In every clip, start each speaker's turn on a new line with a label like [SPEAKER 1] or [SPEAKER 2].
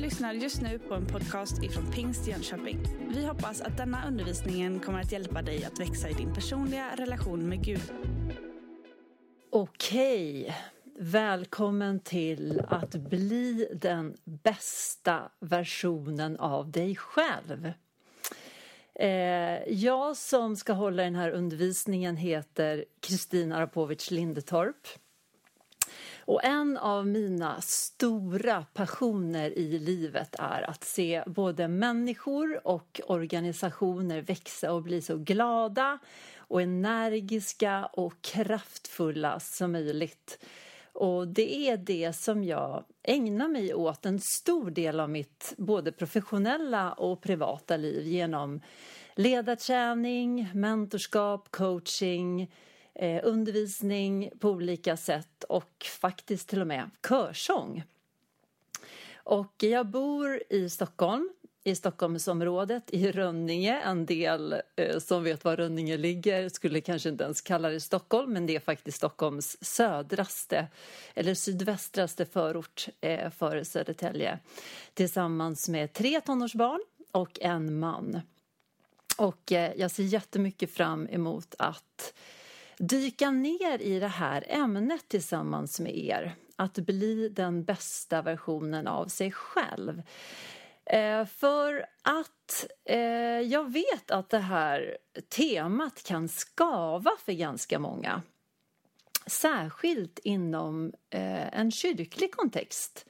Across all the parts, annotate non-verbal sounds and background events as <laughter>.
[SPEAKER 1] lyssnar just nu på en podcast ifrån Pingst Jönköping. Vi hoppas att denna undervisning kommer att hjälpa dig att växa i din personliga relation med Gud.
[SPEAKER 2] Okej, välkommen till att bli den bästa versionen av dig själv. Eh, jag som ska hålla den här undervisningen heter Kristina Arapovic Lindetorp. Och en av mina stora passioner i livet är att se både människor och organisationer växa och bli så glada och energiska och kraftfulla som möjligt. Och det är det som jag ägnar mig åt en stor del av mitt både professionella och privata liv genom ledarträning, mentorskap, coaching, eh, undervisning på olika sätt och faktiskt till och med körsång. Och jag bor i Stockholm, i Stockholmsområdet, i Rönninge. En del eh, som vet var Rönninge ligger skulle kanske inte ens kalla det Stockholm, men det är faktiskt Stockholms södraste eller sydvästraste förort eh, före Södertälje. Tillsammans med tre tonårsbarn och en man. Och eh, jag ser jättemycket fram emot att dyka ner i det här ämnet tillsammans med er. Att bli den bästa versionen av sig själv. Eh, för att eh, jag vet att det här temat kan skava för ganska många. Särskilt inom eh, en kyrklig kontext.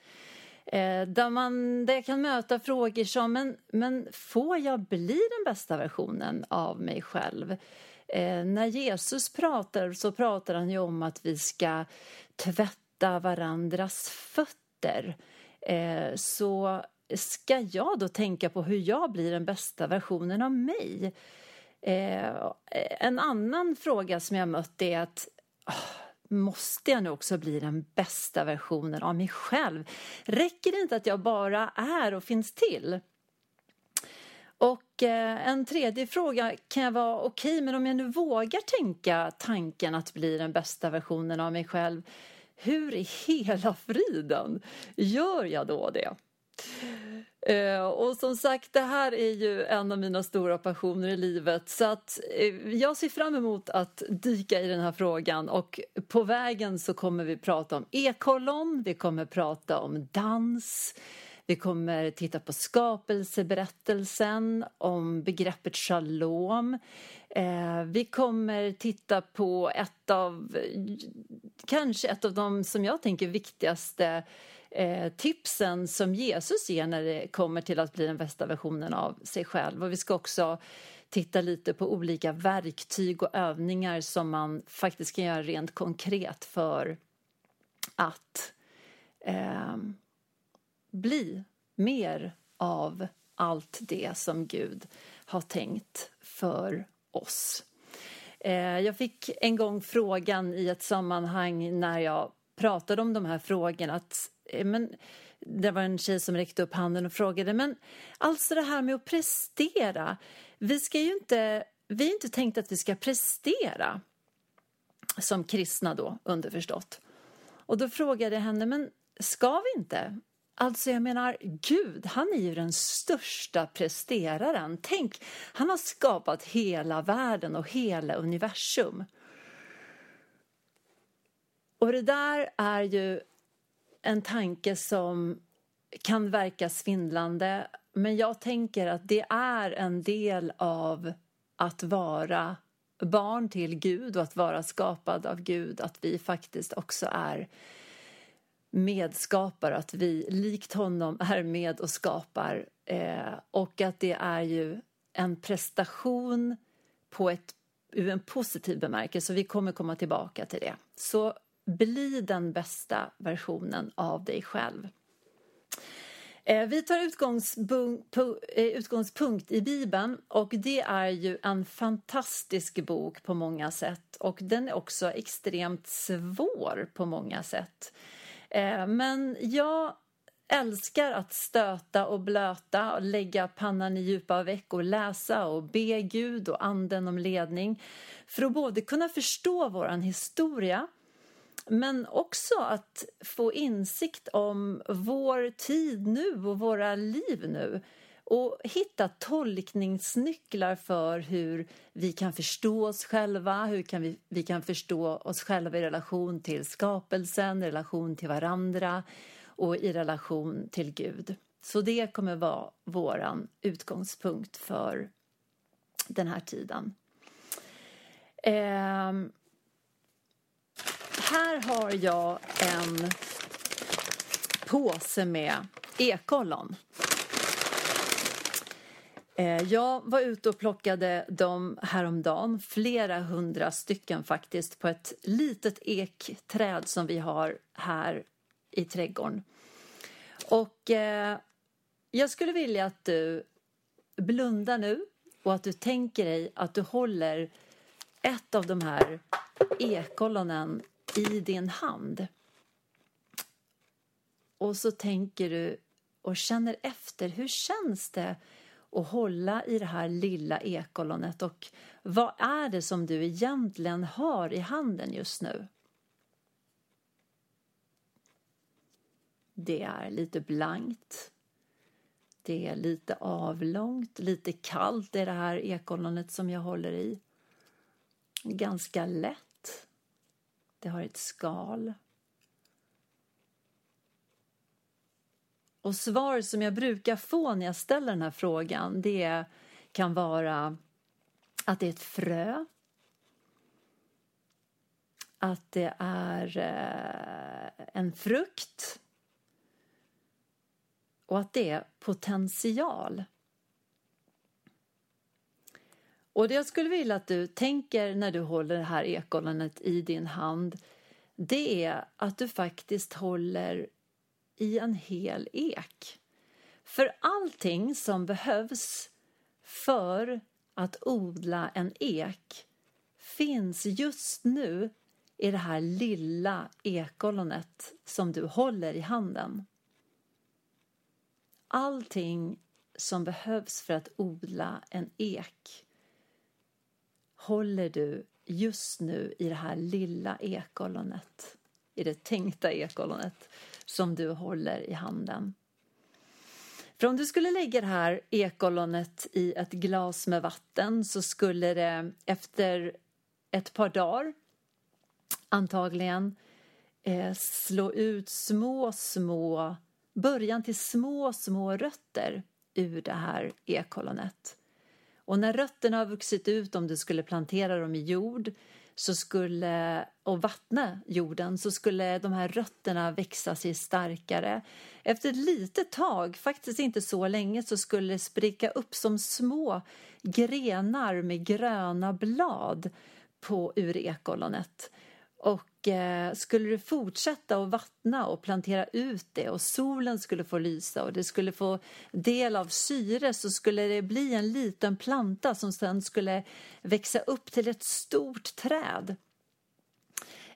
[SPEAKER 2] Eh, där, man, där jag kan möta frågor som men, men får jag bli den bästa versionen av mig själv? Eh, när Jesus pratar så pratar han ju om att vi ska tvätta varandras fötter. Eh, så ska jag då tänka på hur jag blir den bästa versionen av mig? Eh, en annan fråga som jag mött är att oh, måste jag nu också bli den bästa versionen av mig själv? Räcker det inte att jag bara är och finns till? Och eh, en tredje fråga kan jag vara okej, okay, men om jag nu vågar tänka tanken att bli den bästa versionen av mig själv, hur i hela friden gör jag då det? Eh, och som sagt, det här är ju en av mina stora passioner i livet. Så att eh, jag ser fram emot att dyka i den här frågan. Och på vägen så kommer vi prata om ekollon, vi kommer prata om dans, vi kommer titta på skapelseberättelsen, om begreppet shalom. Eh, vi kommer titta på ett av, kanske ett av de som jag tänker viktigaste eh, tipsen som Jesus ger när det kommer till att bli den bästa versionen av sig själv. Och vi ska också titta lite på olika verktyg och övningar som man faktiskt kan göra rent konkret för att eh, bli mer av allt det som Gud har tänkt för oss. Eh, jag fick en gång frågan i ett sammanhang när jag pratade om de här frågorna att eh, men, det var en tjej som räckte upp handen och frågade men alltså det här med att prestera. Vi ska ju inte, vi är inte tänkt att vi ska prestera som kristna då underförstått. Och då frågade jag henne men ska vi inte? Alltså jag menar, Gud, han är ju den största presteraren. Tänk, han har skapat hela världen och hela universum. Och det där är ju en tanke som kan verka svindlande men jag tänker att det är en del av att vara barn till Gud och att vara skapad av Gud, att vi faktiskt också är medskapare, att vi likt honom är med och skapar eh, och att det är ju en prestation på ett, ur en positiv bemärkelse. Vi kommer komma tillbaka till det. Så bli den bästa versionen av dig själv. Eh, vi tar utgångspunkt, eh, utgångspunkt i Bibeln och det är ju en fantastisk bok på många sätt och den är också extremt svår på många sätt. Eh, men jag älskar att stöta och blöta och lägga pannan i djupa veck och läsa och be Gud och anden om ledning för att både kunna förstå våran historia men också att få insikt om vår tid nu och våra liv nu och hitta tolkningsnycklar för hur vi kan förstå oss själva, hur kan vi, vi kan förstå oss själva i relation till skapelsen, i relation till varandra och i relation till Gud. Så det kommer vara vår utgångspunkt för den här tiden. Eh, här har jag en påse med ekollon. Eh, jag var ute och plockade dem häromdagen, flera hundra stycken faktiskt, på ett litet ekträd som vi har här i trädgården. Och eh, jag skulle vilja att du blundar nu och att du tänker dig att du håller ett av de här ekollonen i din hand. Och så tänker du och känner efter, hur känns det och hålla i det här lilla ekollonet och vad är det som du egentligen har i handen just nu? Det är lite blankt. Det är lite avlångt, lite kallt är det här ekollonet som jag håller i. Ganska lätt. Det har ett skal. Och svar som jag brukar få när jag ställer den här frågan det kan vara att det är ett frö. Att det är eh, en frukt. Och att det är potential. Och det jag skulle vilja att du tänker när du håller det här ekollonet i din hand det är att du faktiskt håller i en hel ek. För allting som behövs för att odla en ek finns just nu i det här lilla ekollonet som du håller i handen. Allting som behövs för att odla en ek håller du just nu i det här lilla ekollonet, i det tänkta ekollonet som du håller i handen. För om du skulle lägga det här ekollonet i ett glas med vatten så skulle det efter ett par dagar antagligen eh, slå ut små, små, början till små, små rötter ur det här ekollonet. Och när rötterna har vuxit ut, om du skulle plantera dem i jord så skulle, och vattna jorden så skulle de här rötterna växa sig starkare. Efter ett litet tag, faktiskt inte så länge, så skulle det spricka upp som små grenar med gröna blad på ur ekollonet. Och Eh, skulle du fortsätta att vattna och plantera ut det och solen skulle få lysa och det skulle få del av syre så skulle det bli en liten planta som sen skulle växa upp till ett stort träd.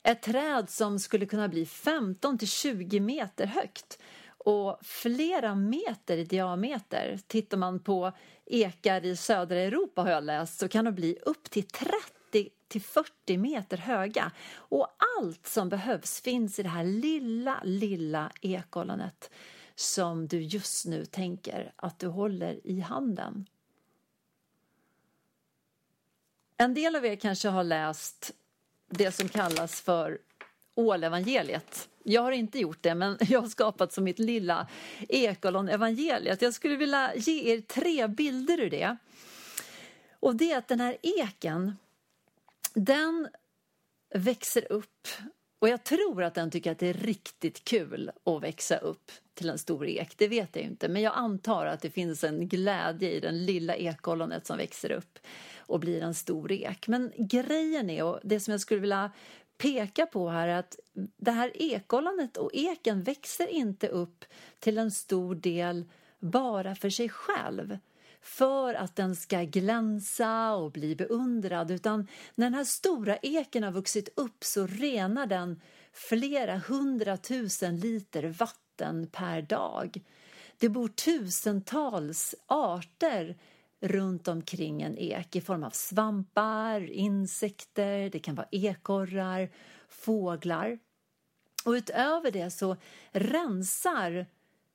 [SPEAKER 2] Ett träd som skulle kunna bli 15 till 20 meter högt och flera meter i diameter. Tittar man på ekar i södra Europa har jag läst så kan de bli upp till 30 till 40 meter höga. Och allt som behövs finns i det här lilla, lilla ekollonet som du just nu tänker att du håller i handen. En del av er kanske har läst det som kallas för Ålevangeliet. Jag har inte gjort det, men <laughs> jag har skapat som mitt lilla ekollon-evangeliet. Jag skulle vilja ge er tre bilder ur det. Och det är att den här eken, den växer upp och jag tror att den tycker att det är riktigt kul att växa upp till en stor ek. Det vet jag inte, men jag antar att det finns en glädje i den lilla ekollonet som växer upp och blir en stor ek. Men grejen är, och det som jag skulle vilja peka på här, är att det här ekollonet och eken växer inte upp till en stor del bara för sig själv för att den ska glänsa och bli beundrad utan när den här stora eken har vuxit upp så renar den flera hundratusen liter vatten per dag. Det bor tusentals arter runt omkring en ek i form av svampar, insekter, det kan vara ekorrar, fåglar. Och utöver det så rensar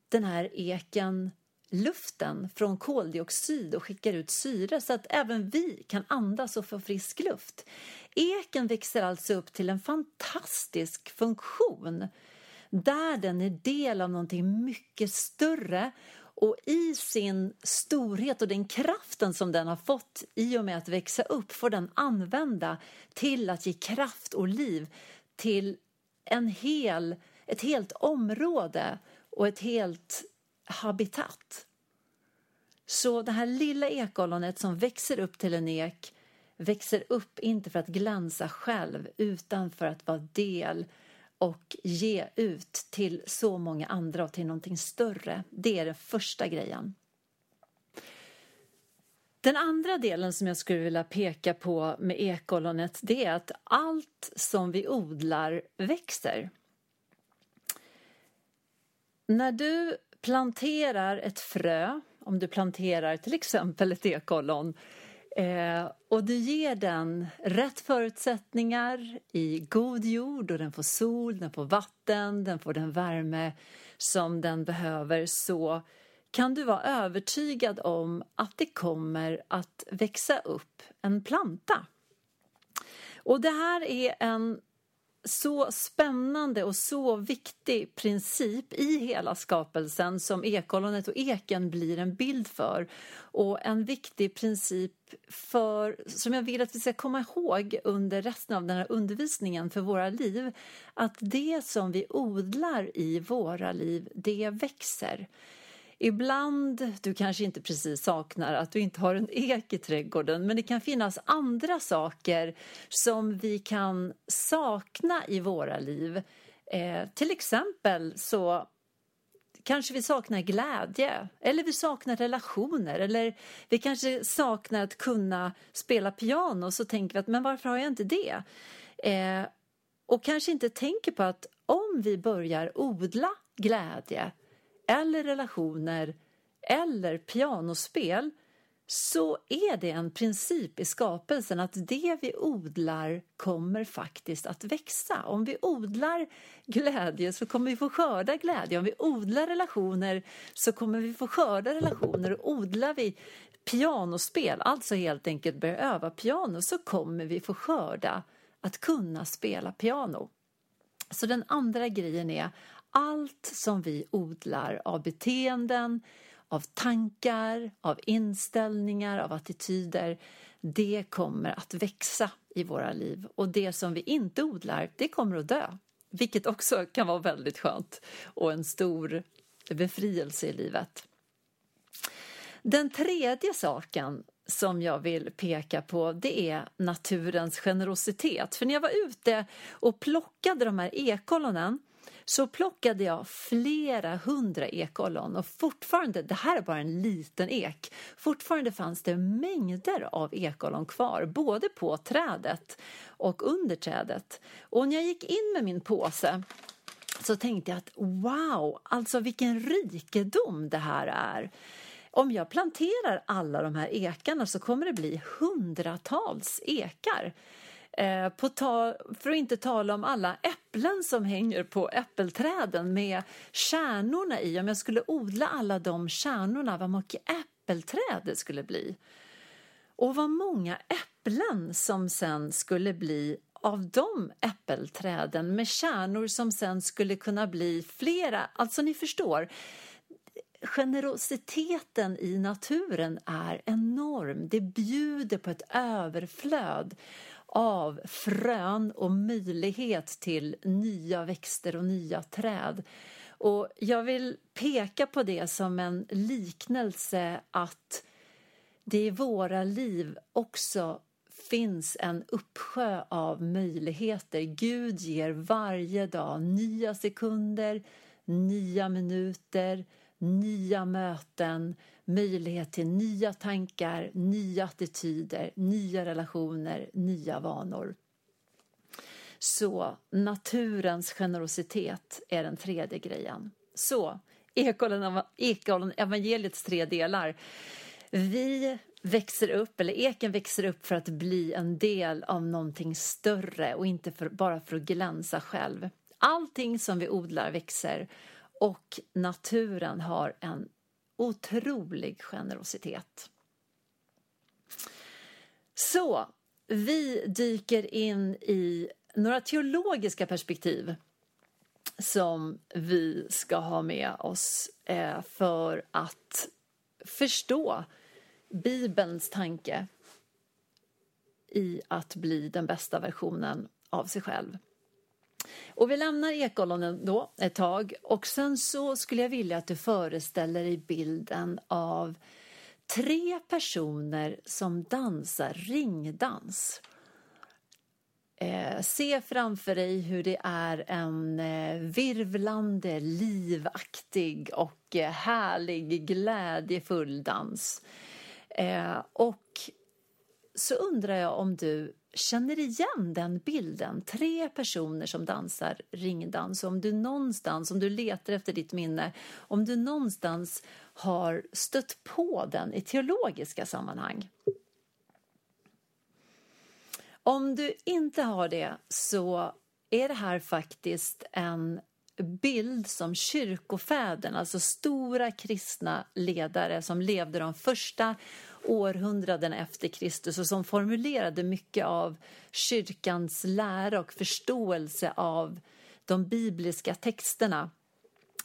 [SPEAKER 2] den här eken luften från koldioxid och skickar ut syre så att även vi kan andas och få frisk luft. Eken växer alltså upp till en fantastisk funktion där den är del av någonting mycket större och i sin storhet och den kraften som den har fått i och med att växa upp får den använda till att ge kraft och liv till en hel, ett helt område och ett helt habitat. Så det här lilla ekollonet som växer upp till en ek växer upp inte för att glänsa själv utan för att vara del och ge ut till så många andra och till någonting större. Det är den första grejen. Den andra delen som jag skulle vilja peka på med ekollonet det är att allt som vi odlar växer. När du planterar ett frö, om du planterar till exempel ett ekollon Eh, och du ger den rätt förutsättningar i god jord och den får sol, den får vatten, den får den värme som den behöver så kan du vara övertygad om att det kommer att växa upp en planta. Och det här är en så spännande och så viktig princip i hela skapelsen som ekollonet och eken blir en bild för. Och en viktig princip för, som jag vill att vi ska komma ihåg under resten av den här undervisningen för våra liv. Att det som vi odlar i våra liv, det växer. Ibland, du kanske inte precis saknar att du inte har en ek i trädgården men det kan finnas andra saker som vi kan sakna i våra liv. Eh, till exempel så kanske vi saknar glädje eller vi saknar relationer eller vi kanske saknar att kunna spela piano så tänker vi att men varför har jag inte det? Eh, och kanske inte tänker på att om vi börjar odla glädje eller relationer eller pianospel så är det en princip i skapelsen att det vi odlar kommer faktiskt att växa. Om vi odlar glädje så kommer vi få skörda glädje. Om vi odlar relationer så kommer vi få skörda relationer. Och odlar vi pianospel, alltså helt enkelt börja öva piano, så kommer vi få skörda att kunna spela piano. Så den andra grejen är allt som vi odlar av beteenden, av tankar, av inställningar, av attityder, det kommer att växa i våra liv. Och det som vi inte odlar, det kommer att dö. Vilket också kan vara väldigt skönt och en stor befrielse i livet. Den tredje saken som jag vill peka på det är naturens generositet. För när jag var ute och plockade de här ekollonen så plockade jag flera hundra ekollon och fortfarande, det här är bara en liten ek, fortfarande fanns det mängder av ekollon kvar, både på trädet och under trädet. Och när jag gick in med min påse så tänkte jag att wow, alltså vilken rikedom det här är. Om jag planterar alla de här ekarna så kommer det bli hundratals ekar. Eh, på ta, för att inte tala om alla äpplen som hänger på äppelträden med kärnorna i. Om jag skulle odla alla de kärnorna, vad mycket äppelträd det skulle bli. Och vad många äpplen som sen skulle bli av de äppelträden med kärnor som sen skulle kunna bli flera. Alltså ni förstår, generositeten i naturen är enorm. Det bjuder på ett överflöd av frön och möjlighet till nya växter och nya träd. Och jag vill peka på det som en liknelse att det i våra liv också finns en uppsjö av möjligheter. Gud ger varje dag nya sekunder, nya minuter, nya möten, möjlighet till nya tankar, nya attityder, nya relationer, nya vanor. Så naturens generositet är den tredje grejen. Så, Ekollon evangeliets tre delar. Vi växer upp, eller eken växer upp för att bli en del av någonting större och inte för, bara för att glänsa själv. Allting som vi odlar växer och naturen har en otrolig generositet. Så vi dyker in i några teologiska perspektiv som vi ska ha med oss eh, för att förstå Bibelns tanke i att bli den bästa versionen av sig själv. Och vi lämnar ekollonen då ett tag och sen så skulle jag vilja att du föreställer dig bilden av tre personer som dansar ringdans. Eh, se framför dig hur det är en eh, virvlande, livaktig och eh, härlig, glädjefull dans. Eh, och så undrar jag om du känner igen den bilden. Tre personer som dansar ringdans. Om du någonstans, om du letar efter ditt minne, om du någonstans har stött på den i teologiska sammanhang. Om du inte har det så är det här faktiskt en bild som kyrkofäderna, alltså stora kristna ledare som levde de första århundraden efter Kristus och som formulerade mycket av kyrkans lära och förståelse av de bibliska texterna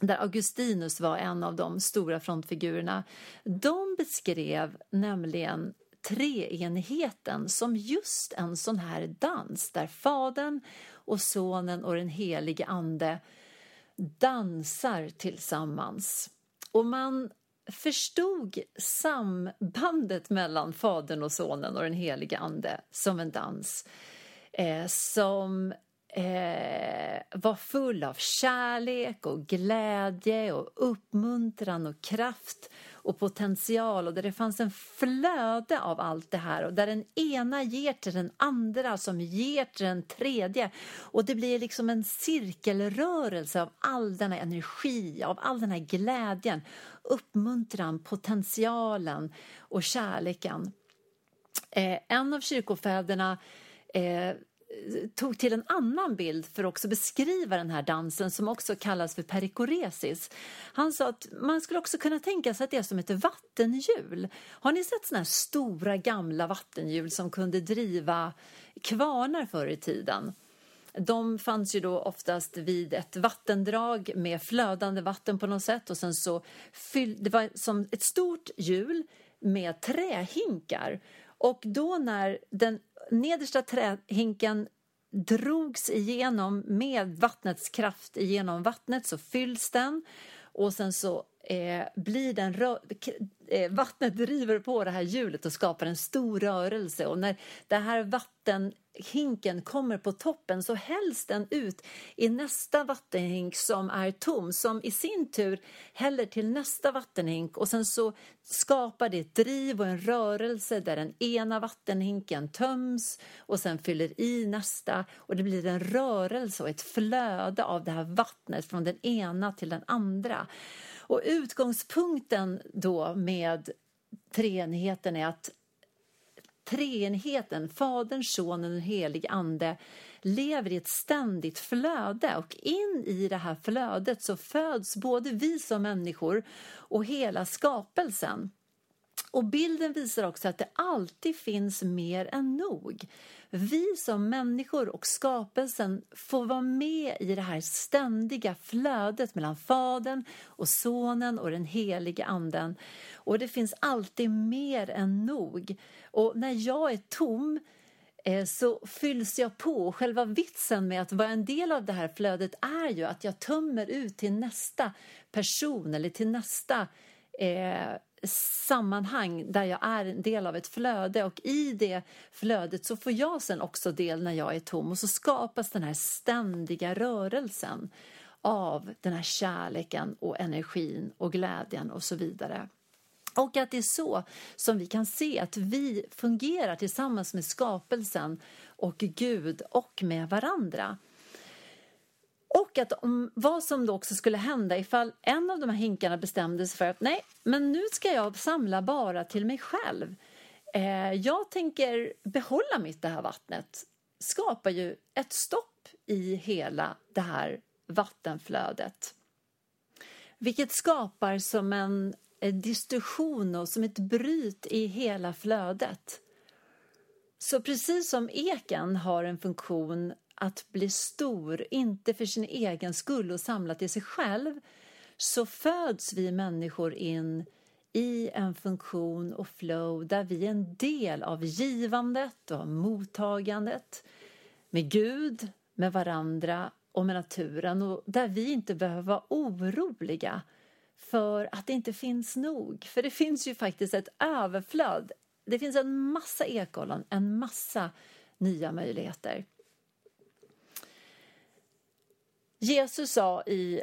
[SPEAKER 2] där Augustinus var en av de stora frontfigurerna. De beskrev nämligen treenigheten som just en sån här dans där Fadern och Sonen och den helige Ande dansar tillsammans. Och man förstod sambandet mellan Fadern och Sonen och den helige Ande som en dans eh, som eh, var full av kärlek och glädje och uppmuntran och kraft och potential och där det fanns en flöde av allt det här och där den ena ger till den andra som ger till den tredje och det blir liksom en cirkelrörelse av all denna energi, av all den här glädjen, uppmuntran, potentialen och kärleken. Eh, en av kyrkofäderna eh, tog till en annan bild för att också beskriva den här dansen som också kallas för perikoresis. Han sa att man skulle också kunna tänka sig att det är som ett vattenhjul. Har ni sett såna här stora gamla vattenhjul som kunde driva kvarnar förr i tiden? De fanns ju då oftast vid ett vattendrag med flödande vatten på något sätt och sen så fyll, det var som ett stort hjul med trähinkar och då när den nedersta trähinken drogs igenom med vattnets kraft igenom vattnet så fylls den. Och sen så eh, blir den eh, vattnet driver på det här hjulet och skapar en stor rörelse. Och när det här hinken kommer på toppen så hälls den ut i nästa vattenhink som är tom som i sin tur häller till nästa vattenhink och sen så skapar det ett driv och en rörelse där den ena vattenhinken töms och sen fyller i nästa och det blir en rörelse och ett flöde av det här vattnet från den ena till den andra. Och utgångspunkten då med treenigheten är att treenigheten, Fadern, Sonen och den helige Ande lever i ett ständigt flöde och in i det här flödet så föds både vi som människor och hela skapelsen. Och bilden visar också att det alltid finns mer än nog. Vi som människor och skapelsen får vara med i det här ständiga flödet mellan Fadern och Sonen och den helige Anden. Och det finns alltid mer än nog. Och när jag är tom eh, så fylls jag på. Själva vitsen med att vara en del av det här flödet är ju att jag tömmer ut till nästa person eller till nästa eh, sammanhang där jag är en del av ett flöde och i det flödet så får jag sen också del när jag är tom och så skapas den här ständiga rörelsen av den här kärleken och energin och glädjen och så vidare. Och att det är så som vi kan se att vi fungerar tillsammans med skapelsen och Gud och med varandra. Och att om, vad som då också skulle hända ifall en av de här hinkarna bestämde sig för att nej, men nu ska jag samla bara till mig själv. Eh, jag tänker behålla mitt det här vattnet skapar ju ett stopp i hela det här vattenflödet. Vilket skapar som en, en distorsion och som ett bryt i hela flödet. Så precis som eken har en funktion att bli stor, inte för sin egen skull och samla till sig själv, så föds vi människor in i en funktion och flow där vi är en del av givandet och mottagandet med Gud, med varandra och med naturen och där vi inte behöver vara oroliga för att det inte finns nog. För det finns ju faktiskt ett överflöd. Det finns en massa ekollon, en massa nya möjligheter. Jesus sa i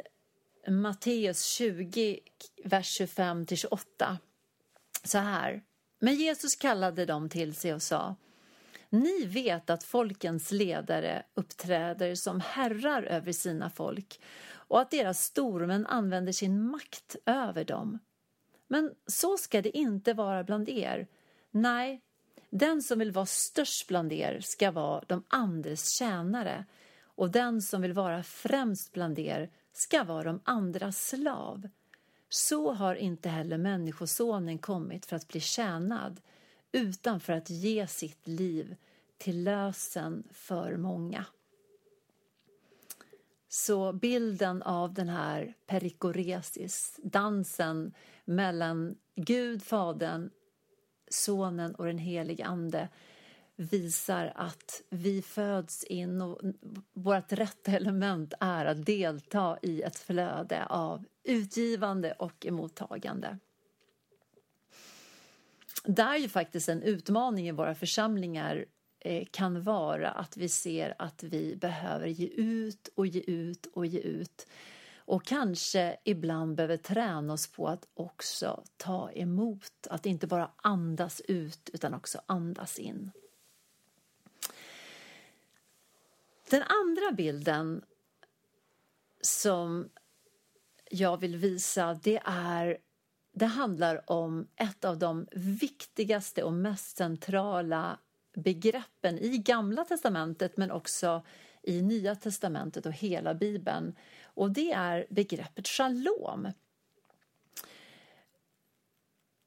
[SPEAKER 2] Matteus 20, vers 25-28 så här. Men Jesus kallade dem till sig och sa Ni vet att folkens ledare uppträder som herrar över sina folk och att deras stormän använder sin makt över dem. Men så ska det inte vara bland er. Nej, den som vill vara störst bland er ska vara de andres tjänare och den som vill vara främst bland er ska vara de andras slav. Så har inte heller Människosonen kommit för att bli tjänad utan för att ge sitt liv till lösen för många. Så bilden av den här perikoresis, dansen mellan Gud, Fadern, Sonen och den helige Ande visar att vi föds in och vårt rätta element är att delta i ett flöde av utgivande och mottagande. Där ju faktiskt en utmaning i våra församlingar eh, kan vara att vi ser att vi behöver ge ut och ge ut och ge ut och kanske ibland behöver träna oss på att också ta emot, att inte bara andas ut utan också andas in. Den andra bilden som jag vill visa det är det handlar om ett av de viktigaste och mest centrala begreppen i Gamla testamentet men också i Nya testamentet och hela Bibeln. Och det är begreppet shalom.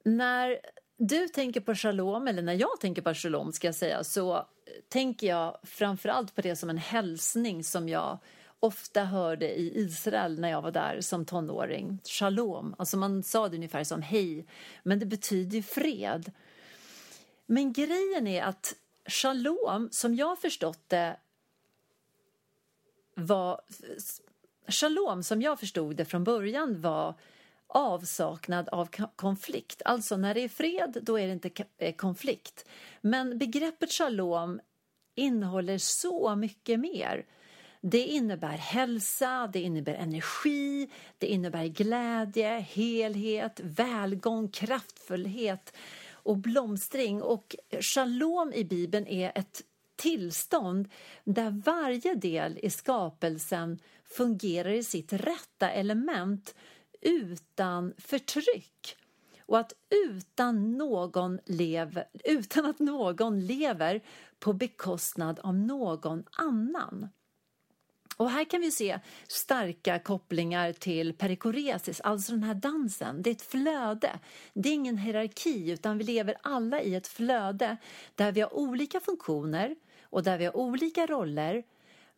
[SPEAKER 2] När du tänker på shalom, eller när jag tänker på shalom ska jag säga, så tänker jag framförallt på det som en hälsning som jag ofta hörde i Israel när jag var där som tonåring. Shalom, alltså man sa det ungefär som hej, men det betyder fred. Men grejen är att shalom, som jag förstått det, var... Shalom, som jag förstod det från början, var avsaknad av konflikt. Alltså när det är fred, då är det inte eh, konflikt. Men begreppet shalom innehåller så mycket mer. Det innebär hälsa, det innebär energi, det innebär glädje, helhet, välgång, kraftfullhet och blomstring. Och shalom i Bibeln är ett tillstånd där varje del i skapelsen fungerar i sitt rätta element utan förtryck och att utan, någon lev, utan att någon lever på bekostnad av någon annan. Och här kan vi se starka kopplingar till perikoresis, alltså den här dansen. Det är ett flöde. Det är ingen hierarki, utan vi lever alla i ett flöde där vi har olika funktioner och där vi har olika roller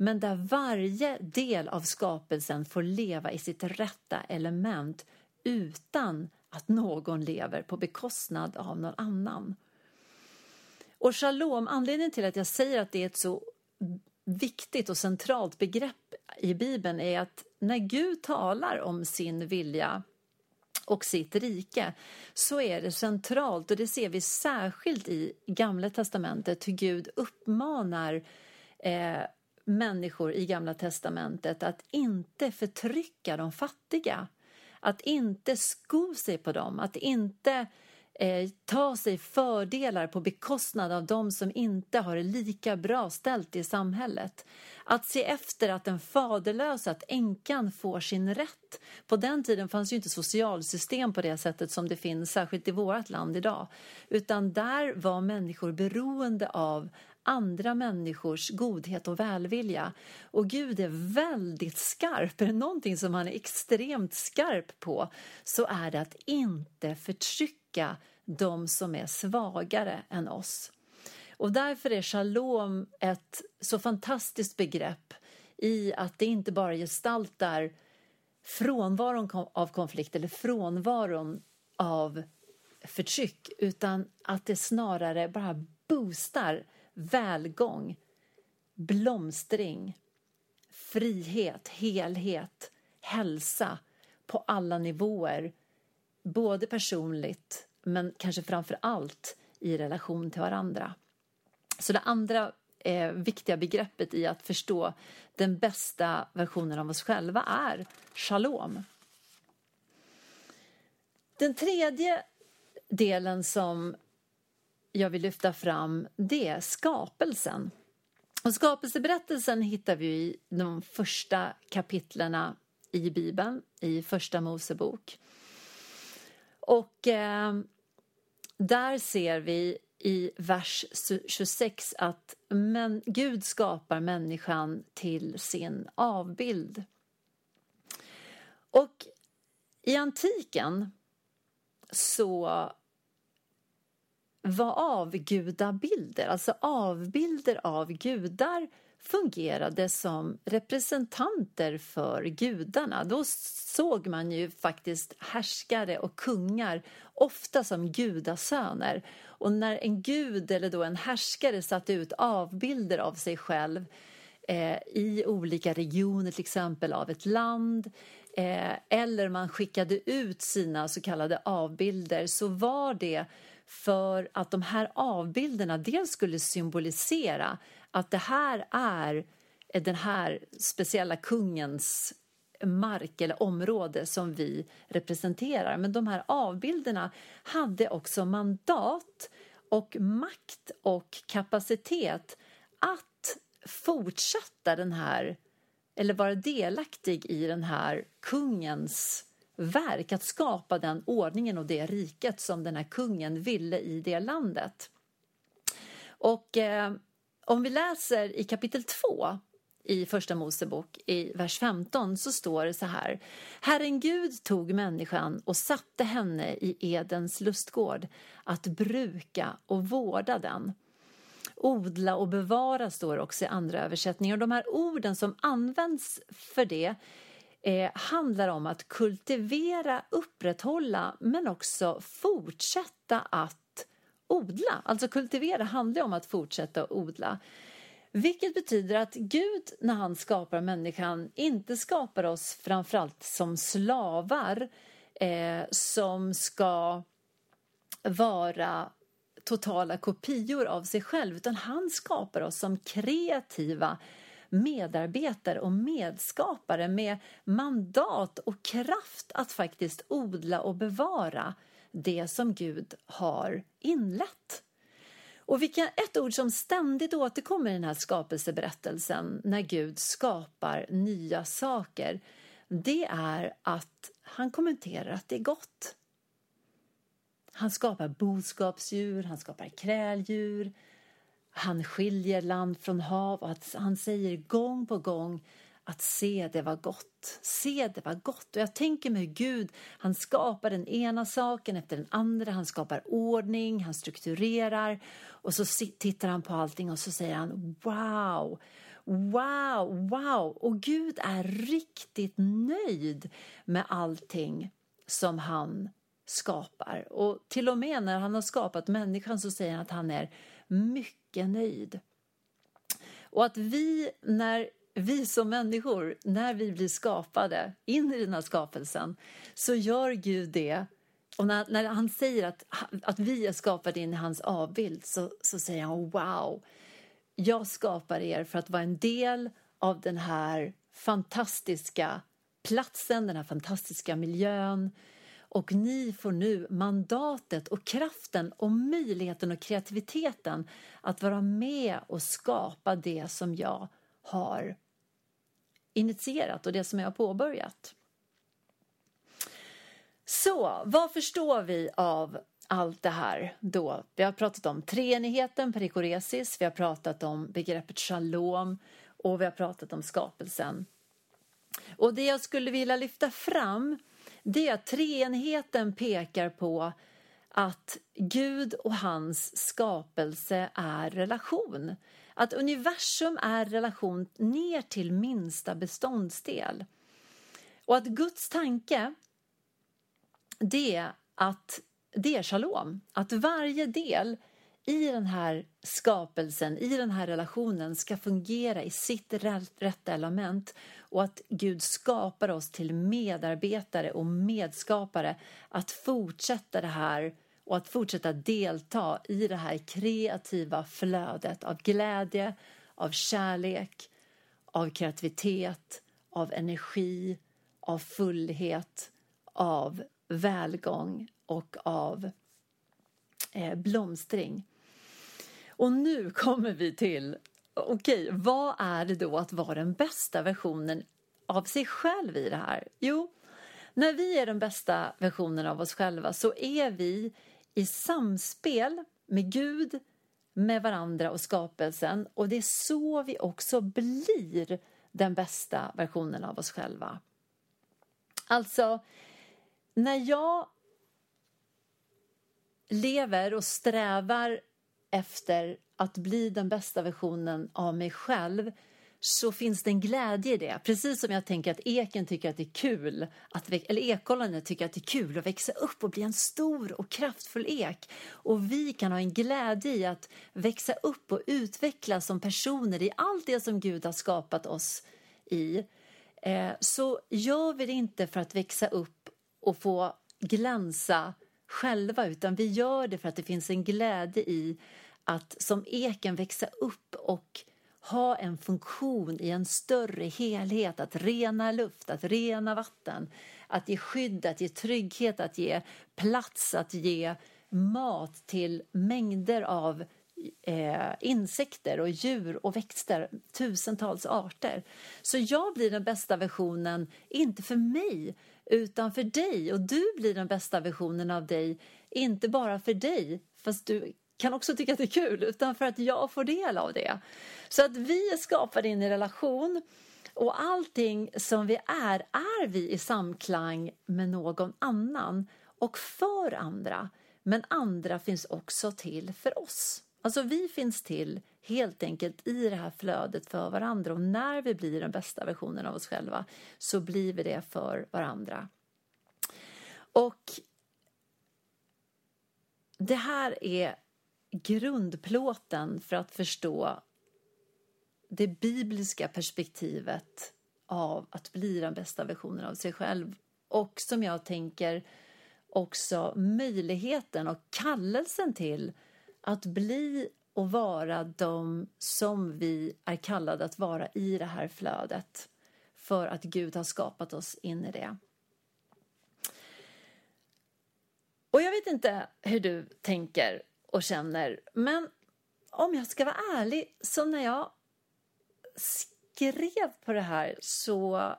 [SPEAKER 2] men där varje del av skapelsen får leva i sitt rätta element utan att någon lever på bekostnad av någon annan. Och shalom, anledningen till att jag säger att det är ett så viktigt och centralt begrepp i Bibeln är att när Gud talar om sin vilja och sitt rike så är det centralt och det ser vi särskilt i Gamla testamentet hur Gud uppmanar eh, människor i Gamla testamentet att inte förtrycka de fattiga. Att inte sko sig på dem, att inte eh, ta sig fördelar på bekostnad av dem som inte har det lika bra ställt i samhället. Att se efter att den faderlösa, att änkan får sin rätt. På den tiden fanns ju inte socialsystem på det sättet som det finns, särskilt i vårt land idag. Utan där var människor beroende av andra människors godhet och välvilja. Och Gud är väldigt skarp. Är det någonting som han är extremt skarp på så är det att inte förtrycka de som är svagare än oss. Och därför är shalom ett så fantastiskt begrepp i att det inte bara gestaltar frånvaron av konflikt eller frånvaron av förtryck utan att det snarare bara boostar välgång, blomstring, frihet, helhet, hälsa på alla nivåer. Både personligt, men kanske framför allt i relation till varandra. Så det andra eh, viktiga begreppet i att förstå den bästa versionen av oss själva är shalom. Den tredje delen som jag vill lyfta fram det är skapelsen. Och skapelseberättelsen hittar vi i de första kapitlerna i Bibeln, i Första Mosebok. Och eh, där ser vi i vers 26 att men Gud skapar människan till sin avbild. Och i antiken så var avgudabilder, alltså avbilder av gudar fungerade som representanter för gudarna. Då såg man ju faktiskt härskare och kungar ofta som gudasöner. Och när en gud eller då en härskare satte ut avbilder av sig själv eh, i olika regioner, till exempel av ett land eh, eller man skickade ut sina så kallade avbilder så var det för att de här avbilderna dels skulle symbolisera att det här är den här speciella kungens mark eller område som vi representerar. Men de här avbilderna hade också mandat och makt och kapacitet att fortsätta den här eller vara delaktig i den här kungens verk, att skapa den ordningen och det riket som den här kungen ville i det landet. Och eh, om vi läser i kapitel 2 i Första Mosebok i vers 15 så står det så här. Herren Gud tog människan och satte henne i Edens lustgård att bruka och vårda den. Odla och bevara står också i andra översättningar. Och de här orden som används för det eh, handlar om att kultivera, upprätthålla men också fortsätta att odla. Alltså kultivera handlar om att fortsätta att odla. Vilket betyder att Gud när han skapar människan inte skapar oss framförallt som slavar eh, som ska vara totala kopior av sig själv utan han skapar oss som kreativa medarbetare och medskapare med mandat och kraft att faktiskt odla och bevara det som Gud har inlett. Och vilka, ett ord som ständigt återkommer i den här skapelseberättelsen när Gud skapar nya saker det är att han kommenterar att det är gott. Han skapar boskapsdjur, han skapar kräldjur, han skiljer land från hav och att han säger gång på gång att se det var gott. Se det var gott. Och jag tänker mig hur Gud, han skapar den ena saken efter den andra. Han skapar ordning, han strukturerar och så tittar han på allting och så säger han wow, wow, wow. Och Gud är riktigt nöjd med allting som han skapar. Och till och med när han har skapat människan så säger han att han är mycket nöjd. Och att vi, när vi som människor, när vi blir skapade in i den här skapelsen, så gör Gud det. Och när, när han säger att, att vi är skapade in i hans avbild så, så säger han wow, jag skapar er för att vara en del av den här fantastiska platsen, den här fantastiska miljön, och ni får nu mandatet och kraften och möjligheten och kreativiteten att vara med och skapa det som jag har initierat och det som jag har påbörjat. Så vad förstår vi av allt det här då. Vi har pratat om treenigheten, perikoresis, vi har pratat om begreppet shalom och vi har pratat om skapelsen. Och det jag skulle vilja lyfta fram det är att treenigheten pekar på att Gud och hans skapelse är relation. Att universum är relation ner till minsta beståndsdel. Och att Guds tanke det är att det är shalom. Att varje del i den här skapelsen, i den här relationen ska fungera i sitt rätta element och att Gud skapar oss till medarbetare och medskapare att fortsätta det här och att fortsätta delta i det här kreativa flödet av glädje, av kärlek, av kreativitet, av energi, av fullhet, av välgång och av eh, blomstring. Och nu kommer vi till, okej, okay, vad är det då att vara den bästa versionen av sig själv i det här? Jo, när vi är den bästa versionen av oss själva så är vi i samspel med Gud, med varandra och skapelsen och det är så vi också blir den bästa versionen av oss själva. Alltså, när jag lever och strävar efter att bli den bästa versionen av mig själv så finns det en glädje i det. Precis som jag tänker att eken tycker att det är kul, att, eller ekollonet tycker att det är kul att växa upp och bli en stor och kraftfull ek. Och vi kan ha en glädje i att växa upp och utvecklas som personer i allt det som Gud har skapat oss i. Eh, så gör vi det inte för att växa upp och få glänsa själva utan vi gör det för att det finns en glädje i att som eken växa upp och ha en funktion i en större helhet, att rena luft, att rena vatten, att ge skydd, att ge trygghet, att ge plats, att ge mat till mängder av eh, insekter och djur och växter, tusentals arter. Så jag blir den bästa versionen, inte för mig, utan för dig. Och du blir den bästa versionen av dig, inte bara för dig, fast du kan också tycka att det är kul, utan för att jag får del av det. Så att vi är skapade in i relation och allting som vi är, är vi i samklang med någon annan och för andra. Men andra finns också till för oss. Alltså vi finns till helt enkelt i det här flödet för varandra och när vi blir den bästa versionen av oss själva så blir vi det för varandra. Och det här är grundplåten för att förstå det bibliska perspektivet av att bli den bästa versionen av sig själv och som jag tänker också möjligheten och kallelsen till att bli och vara de som vi är kallade att vara i det här flödet för att Gud har skapat oss in i det. Och jag vet inte hur du tänker och känner, men om jag ska vara ärlig så när jag skrev på det här så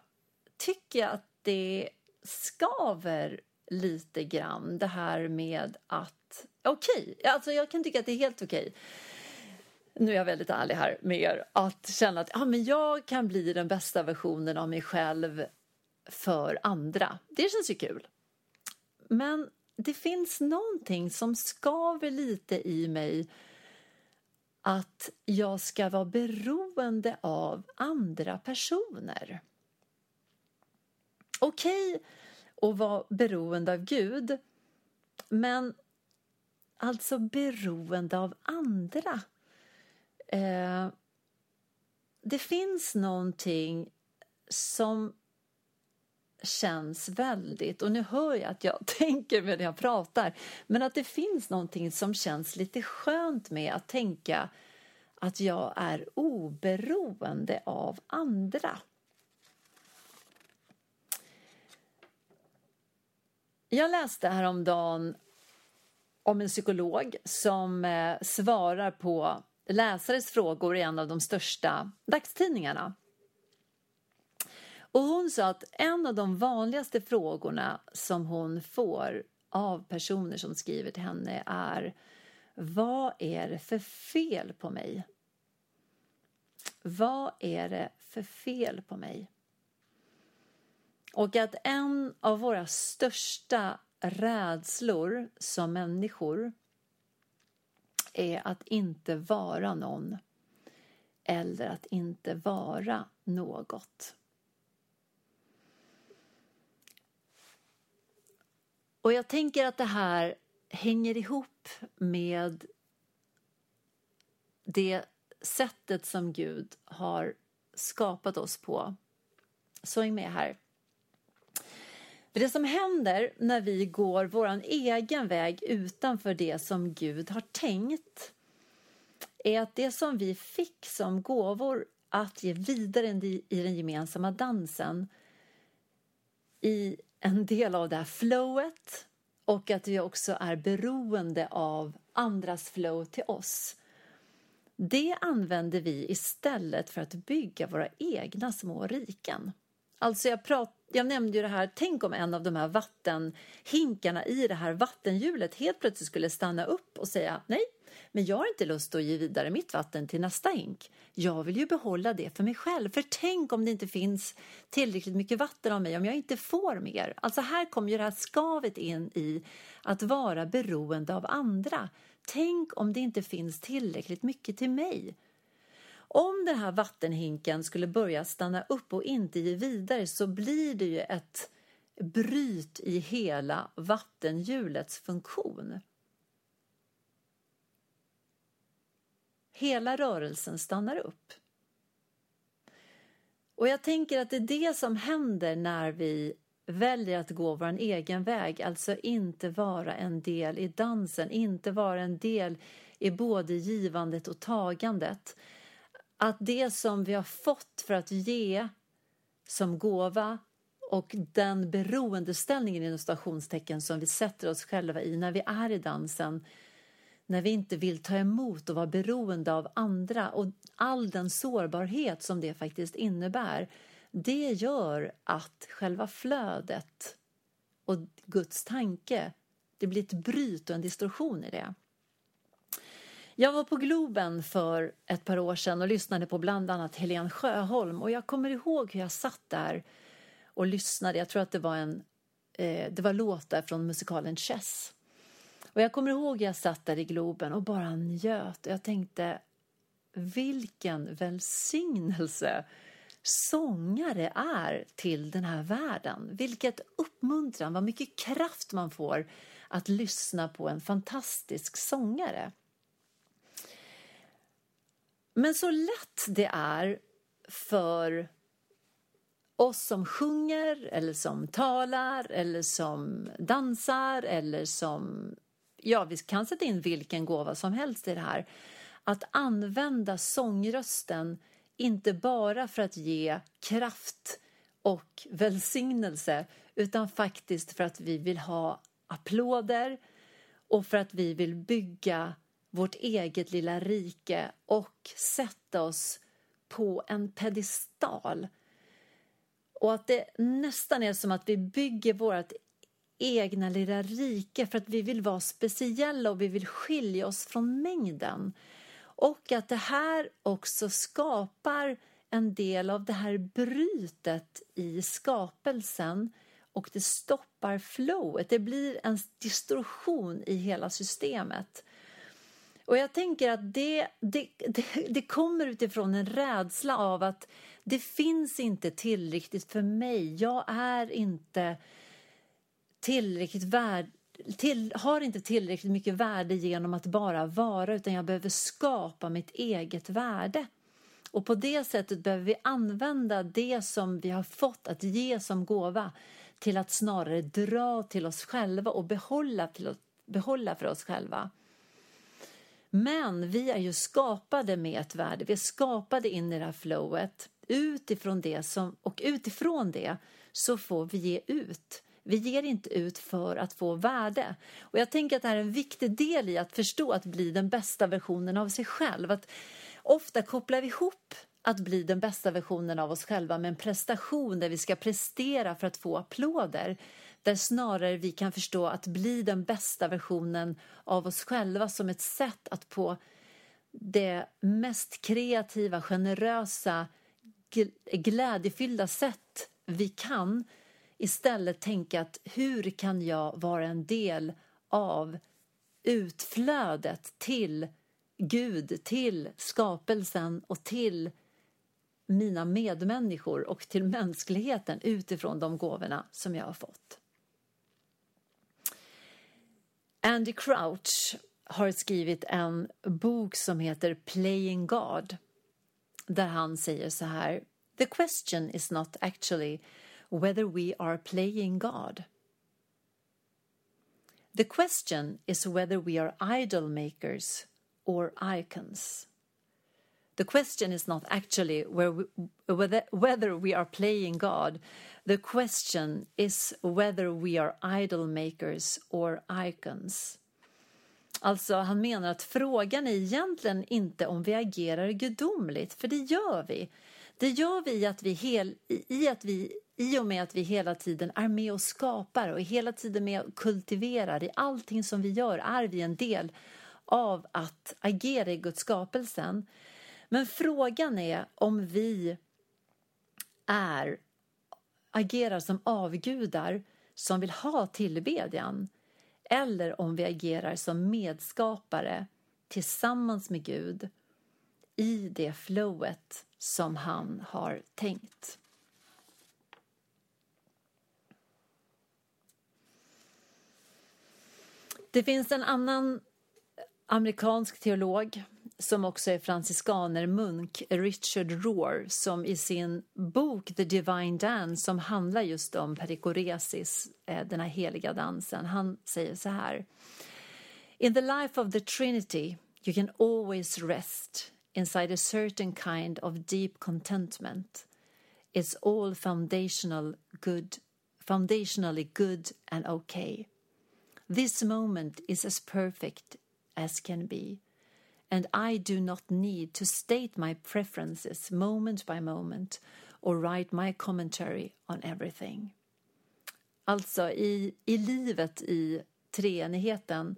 [SPEAKER 2] tycker jag att det skaver lite grann det här med att okej, okay, alltså jag kan tycka att det är helt okej okay. nu är jag väldigt ärlig här med er, att känna att ja, men jag kan bli den bästa versionen av mig själv för andra. Det känns ju kul. Men det finns någonting som skaver lite i mig att jag ska vara beroende av andra personer. Okej okay, och vara beroende av Gud, men alltså beroende av andra. Eh, det finns någonting som känns väldigt, och nu hör jag att jag <laughs> tänker när jag pratar, men att det finns någonting som känns lite skönt med att tänka att jag är oberoende av andra. Jag läste häromdagen om en psykolog som eh, svarar på läsares frågor i en av de största dagstidningarna. Och hon sa att en av de vanligaste frågorna som hon får av personer som skriver till henne är Vad är det för fel på mig? Vad är det för fel på mig? Och att en av våra största rädslor som människor är att inte vara någon eller att inte vara något. Och jag tänker att det här hänger ihop med det sättet som Gud har skapat oss på. Så häng med här. För det som händer när vi går vår egen väg utanför det som Gud har tänkt är att det som vi fick som gåvor att ge vidare i den gemensamma dansen i en del av det här flowet och att vi också är beroende av andras flow till oss. Det använder vi istället för att bygga våra egna små riken. Alltså jag, pratar jag nämnde ju det här, tänk om en av de här vattenhinkarna i det här vattenhjulet helt plötsligt skulle stanna upp och säga nej, men jag har inte lust att ge vidare mitt vatten till nästa hink. Jag vill ju behålla det för mig själv. För tänk om det inte finns tillräckligt mycket vatten av mig, om jag inte får mer. Alltså här kommer ju det här skavet in i att vara beroende av andra. Tänk om det inte finns tillräckligt mycket till mig. Om den här vattenhinken skulle börja stanna upp och inte ge vidare så blir det ju ett bryt i hela vattenhjulets funktion. Hela rörelsen stannar upp. Och jag tänker att det är det som händer när vi väljer att gå vår egen väg, alltså inte vara en del i dansen, inte vara en del i både givandet och tagandet. Att det som vi har fått för att ge som gåva och den beroendeställningen inom stationstecken som vi sätter oss själva i när vi är i dansen när vi inte vill ta emot och vara beroende av andra och all den sårbarhet som det faktiskt innebär, det gör att själva flödet och Guds tanke, det blir ett bryt och en distorsion i det. Jag var på Globen för ett par år sedan och lyssnade på bland annat Helen Sjöholm och jag kommer ihåg hur jag satt där och lyssnade. Jag tror att det var en eh, det var låtar från musikalen Chess. Och jag kommer ihåg jag satt där i Globen och bara njöt och jag tänkte vilken välsignelse sångare är till den här världen. Vilket uppmuntran, vad mycket kraft man får att lyssna på en fantastisk sångare. Men så lätt det är för oss som sjunger eller som talar eller som dansar eller som ja, vi kan sätta in vilken gåva som helst i det här. Att använda sångrösten inte bara för att ge kraft och välsignelse utan faktiskt för att vi vill ha applåder och för att vi vill bygga vårt eget lilla rike och sätta oss på en pedestal. Och att det nästan är som att vi bygger vårt egna lilla rike för att vi vill vara speciella och vi vill skilja oss från mängden. Och att det här också skapar en del av det här brytet i skapelsen och det stoppar flowet. Det blir en distorsion i hela systemet. Och jag tänker att det, det, det, det, kommer utifrån en rädsla av att det finns inte tillräckligt för mig. Jag är inte tillräckligt värd, till, har inte tillräckligt mycket värde genom att bara vara utan jag behöver skapa mitt eget värde. Och på det sättet behöver vi använda det som vi har fått att ge som gåva till att snarare dra till oss själva och behålla, till, behålla för oss själva. Men vi är ju skapade med ett värde, vi är skapade in i det här flowet. Utifrån det som, och utifrån det så får vi ge ut. Vi ger inte ut för att få värde. Och jag tänker att det här är en viktig del i att förstå att bli den bästa versionen av sig själv. Att ofta kopplar vi ihop att bli den bästa versionen av oss själva med en prestation där vi ska prestera för att få applåder där snarare vi kan förstå att bli den bästa versionen av oss själva som ett sätt att på det mest kreativa, generösa, glädjefyllda sätt vi kan istället tänka att hur kan jag vara en del av utflödet till Gud, till skapelsen och till mina medmänniskor och till mänskligheten utifrån de gåvorna som jag har fått. Andy Crouch har skrivit en bok som heter Playing God där han säger så här The question is not actually whether we are playing God. The question is whether we are idol makers or icons. The question is not actually we, whether, whether we are playing God. The question is whether we are idol makers or icons. Alltså, han menar att frågan är egentligen inte om vi agerar gudomligt, för det gör vi. Det gör vi i att vi, hel, i, att vi i och med att vi hela tiden är med och skapar och är hela tiden med och kultiverar. I allting som vi gör är vi en del av att agera i Guds skapelsen. Men frågan är om vi är, agerar som avgudar som vill ha tillbedjan eller om vi agerar som medskapare tillsammans med Gud i det flowet som han har tänkt. Det finns en annan amerikansk teolog som också är franciskanermunk, Richard Rohr, som i sin bok The Divine Dance, som handlar just om perikoresis, eh, den här heliga dansen, han säger så här. In the life of the Trinity you can always rest inside a certain kind of deep contentment. It's all foundational good, foundationally good and okay. This moment is as perfect as can be, and I do not need to state my preferences moment by moment or write my commentary on everything. Alltså, i, i livet i treenigheten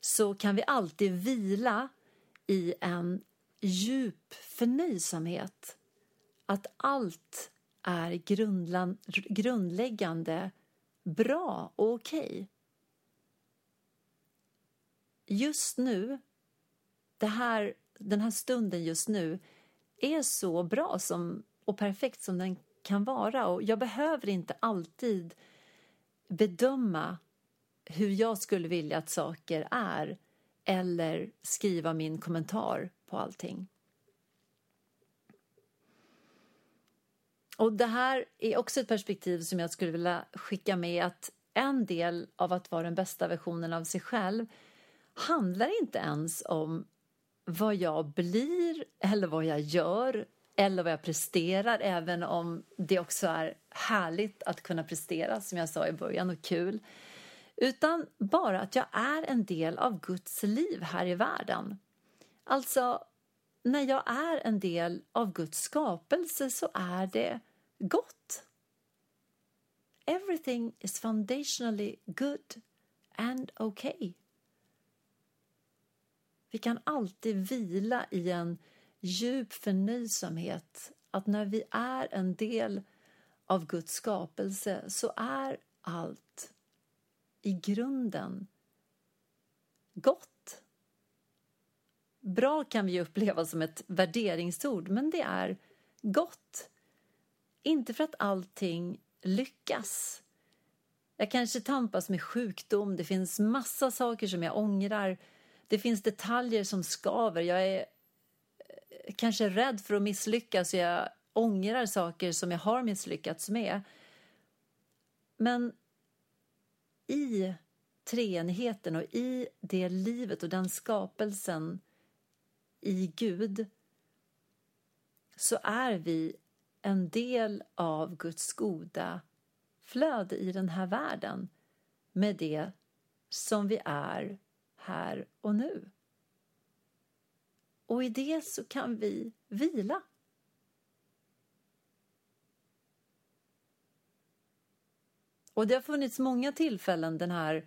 [SPEAKER 2] så kan vi alltid vila i en djup förnöjsamhet. Att allt är grundläggande bra och okej. Okay just nu, det här, den här stunden just nu är så bra som, och perfekt som den kan vara. Och jag behöver inte alltid bedöma hur jag skulle vilja att saker är eller skriva min kommentar på allting. Och Det här är också ett perspektiv som jag skulle vilja skicka med att en del av att vara den bästa versionen av sig själv handlar inte ens om vad jag blir eller vad jag gör eller vad jag presterar, även om det också är härligt att kunna prestera, som jag sa i början, och kul. Utan bara att jag är en del av Guds liv här i världen. Alltså, när jag är en del av Guds skapelse så är det gott. Everything is foundationally good and okay. Vi kan alltid vila i en djup förnöjsamhet att när vi är en del av Guds skapelse så är allt i grunden gott. Bra kan vi uppleva som ett värderingsord, men det är gott. Inte för att allting lyckas. Jag kanske tampas med sjukdom, det finns massa saker som jag ångrar det finns detaljer som skaver. Jag är eh, kanske rädd för att misslyckas och jag ångrar saker som jag har misslyckats med. Men i treenigheten och i det livet och den skapelsen i Gud så är vi en del av Guds goda flöde i den här världen med det som vi är här och nu. Och i det så kan vi vila. Och det har funnits många tillfällen den här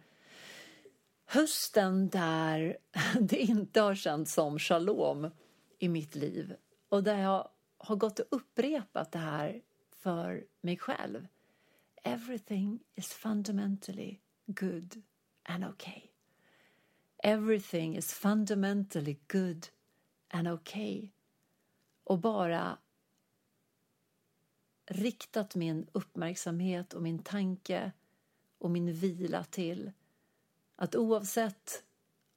[SPEAKER 2] hösten där <laughs> det inte har känts som shalom i mitt liv och där jag har gått och upprepat det här för mig själv. Everything is fundamentally good and okay. Everything is fundamentally good and okay. Och bara riktat min uppmärksamhet och min tanke och min vila till att oavsett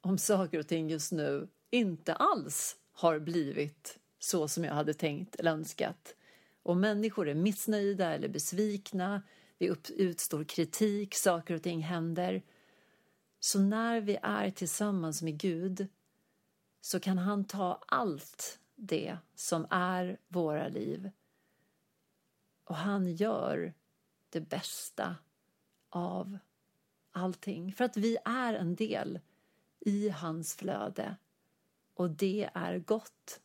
[SPEAKER 2] om saker och ting just nu inte alls har blivit så som jag hade tänkt eller önskat Om människor är missnöjda eller besvikna, vi utstår kritik, saker och ting händer. Så när vi är tillsammans med Gud så kan han ta allt det som är våra liv och han gör det bästa av allting. För att vi är en del i hans flöde och det är gott.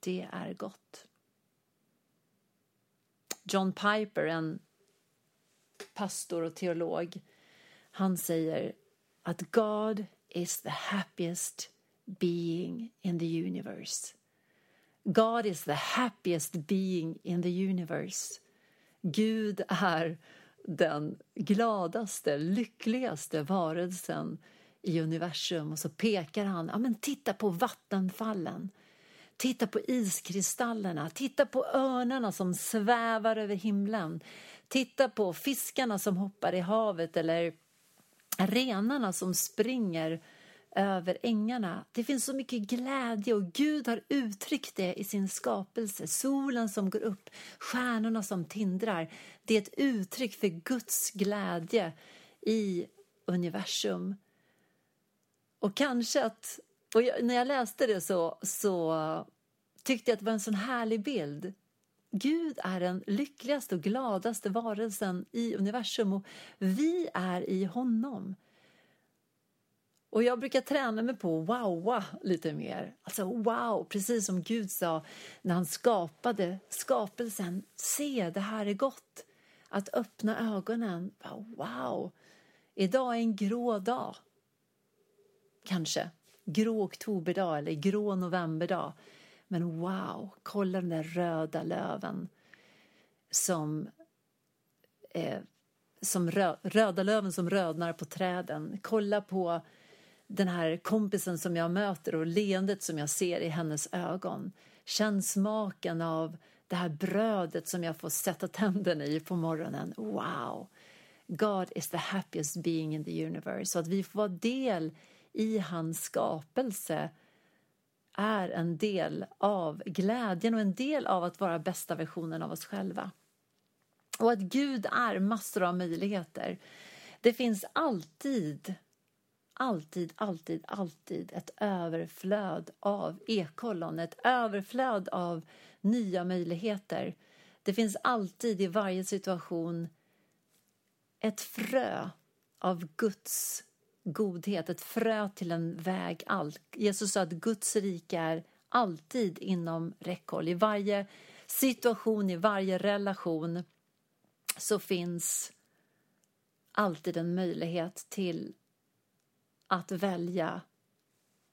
[SPEAKER 2] Det är gott. John Piper, en pastor och teolog, han säger att God is the happiest being in the universe. God is the happiest being in the universe. Gud är den gladaste, lyckligaste varelsen i universum. Och så pekar han, ja men titta på vattenfallen, titta på iskristallerna, titta på örnarna som svävar över himlen, titta på fiskarna som hoppar i havet eller renarna som springer över ängarna. Det finns så mycket glädje och Gud har uttryckt det i sin skapelse. Solen som går upp, stjärnorna som tindrar. Det är ett uttryck för Guds glädje i universum. Och kanske att, och jag, när jag läste det så, så tyckte jag att det var en sån härlig bild. Gud är den lyckligaste och gladaste varelsen i universum och vi är i honom. Och jag brukar träna mig på att wowa lite mer. Alltså wow, precis som Gud sa när han skapade skapelsen. Se, det här är gott. Att öppna ögonen. Wow, idag är en grå dag. Kanske. Grå oktoberdag eller grå novemberdag. Men wow, kolla den där röda löven som eh, som rö röda löven som rödnar på träden. Kolla på den här kompisen som jag möter och leendet som jag ser i hennes ögon. Känn smaken av det här brödet som jag får sätta tänderna i på morgonen. Wow! God is the happiest being in the universe. Så att vi får vara del i hans skapelse är en del av glädjen och en del av att vara bästa versionen av oss själva. Och att Gud är massor av möjligheter. Det finns alltid alltid, alltid, alltid ett överflöd av ekollon, ett överflöd av nya möjligheter. Det finns alltid i varje situation ett frö av Guds godhet, ett frö till en väg allt. Jesus sa att Guds rike är alltid inom räckhåll. I varje situation, i varje relation så finns alltid en möjlighet till att välja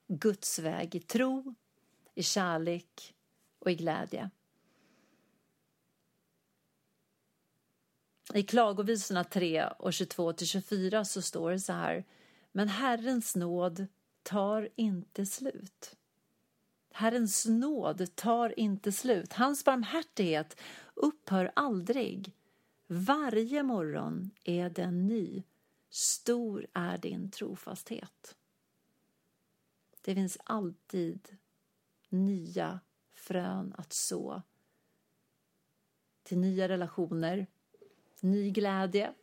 [SPEAKER 2] Guds väg i tro, i kärlek och i glädje. I Klagovisorna 3 och 22-24 så står det så här. Men Herrens nåd tar inte slut. Herrens nåd tar inte slut. Hans barmhärtighet upphör aldrig. Varje morgon är den ny. Stor är din trofasthet. Det finns alltid nya frön att så till nya relationer, ny glädje,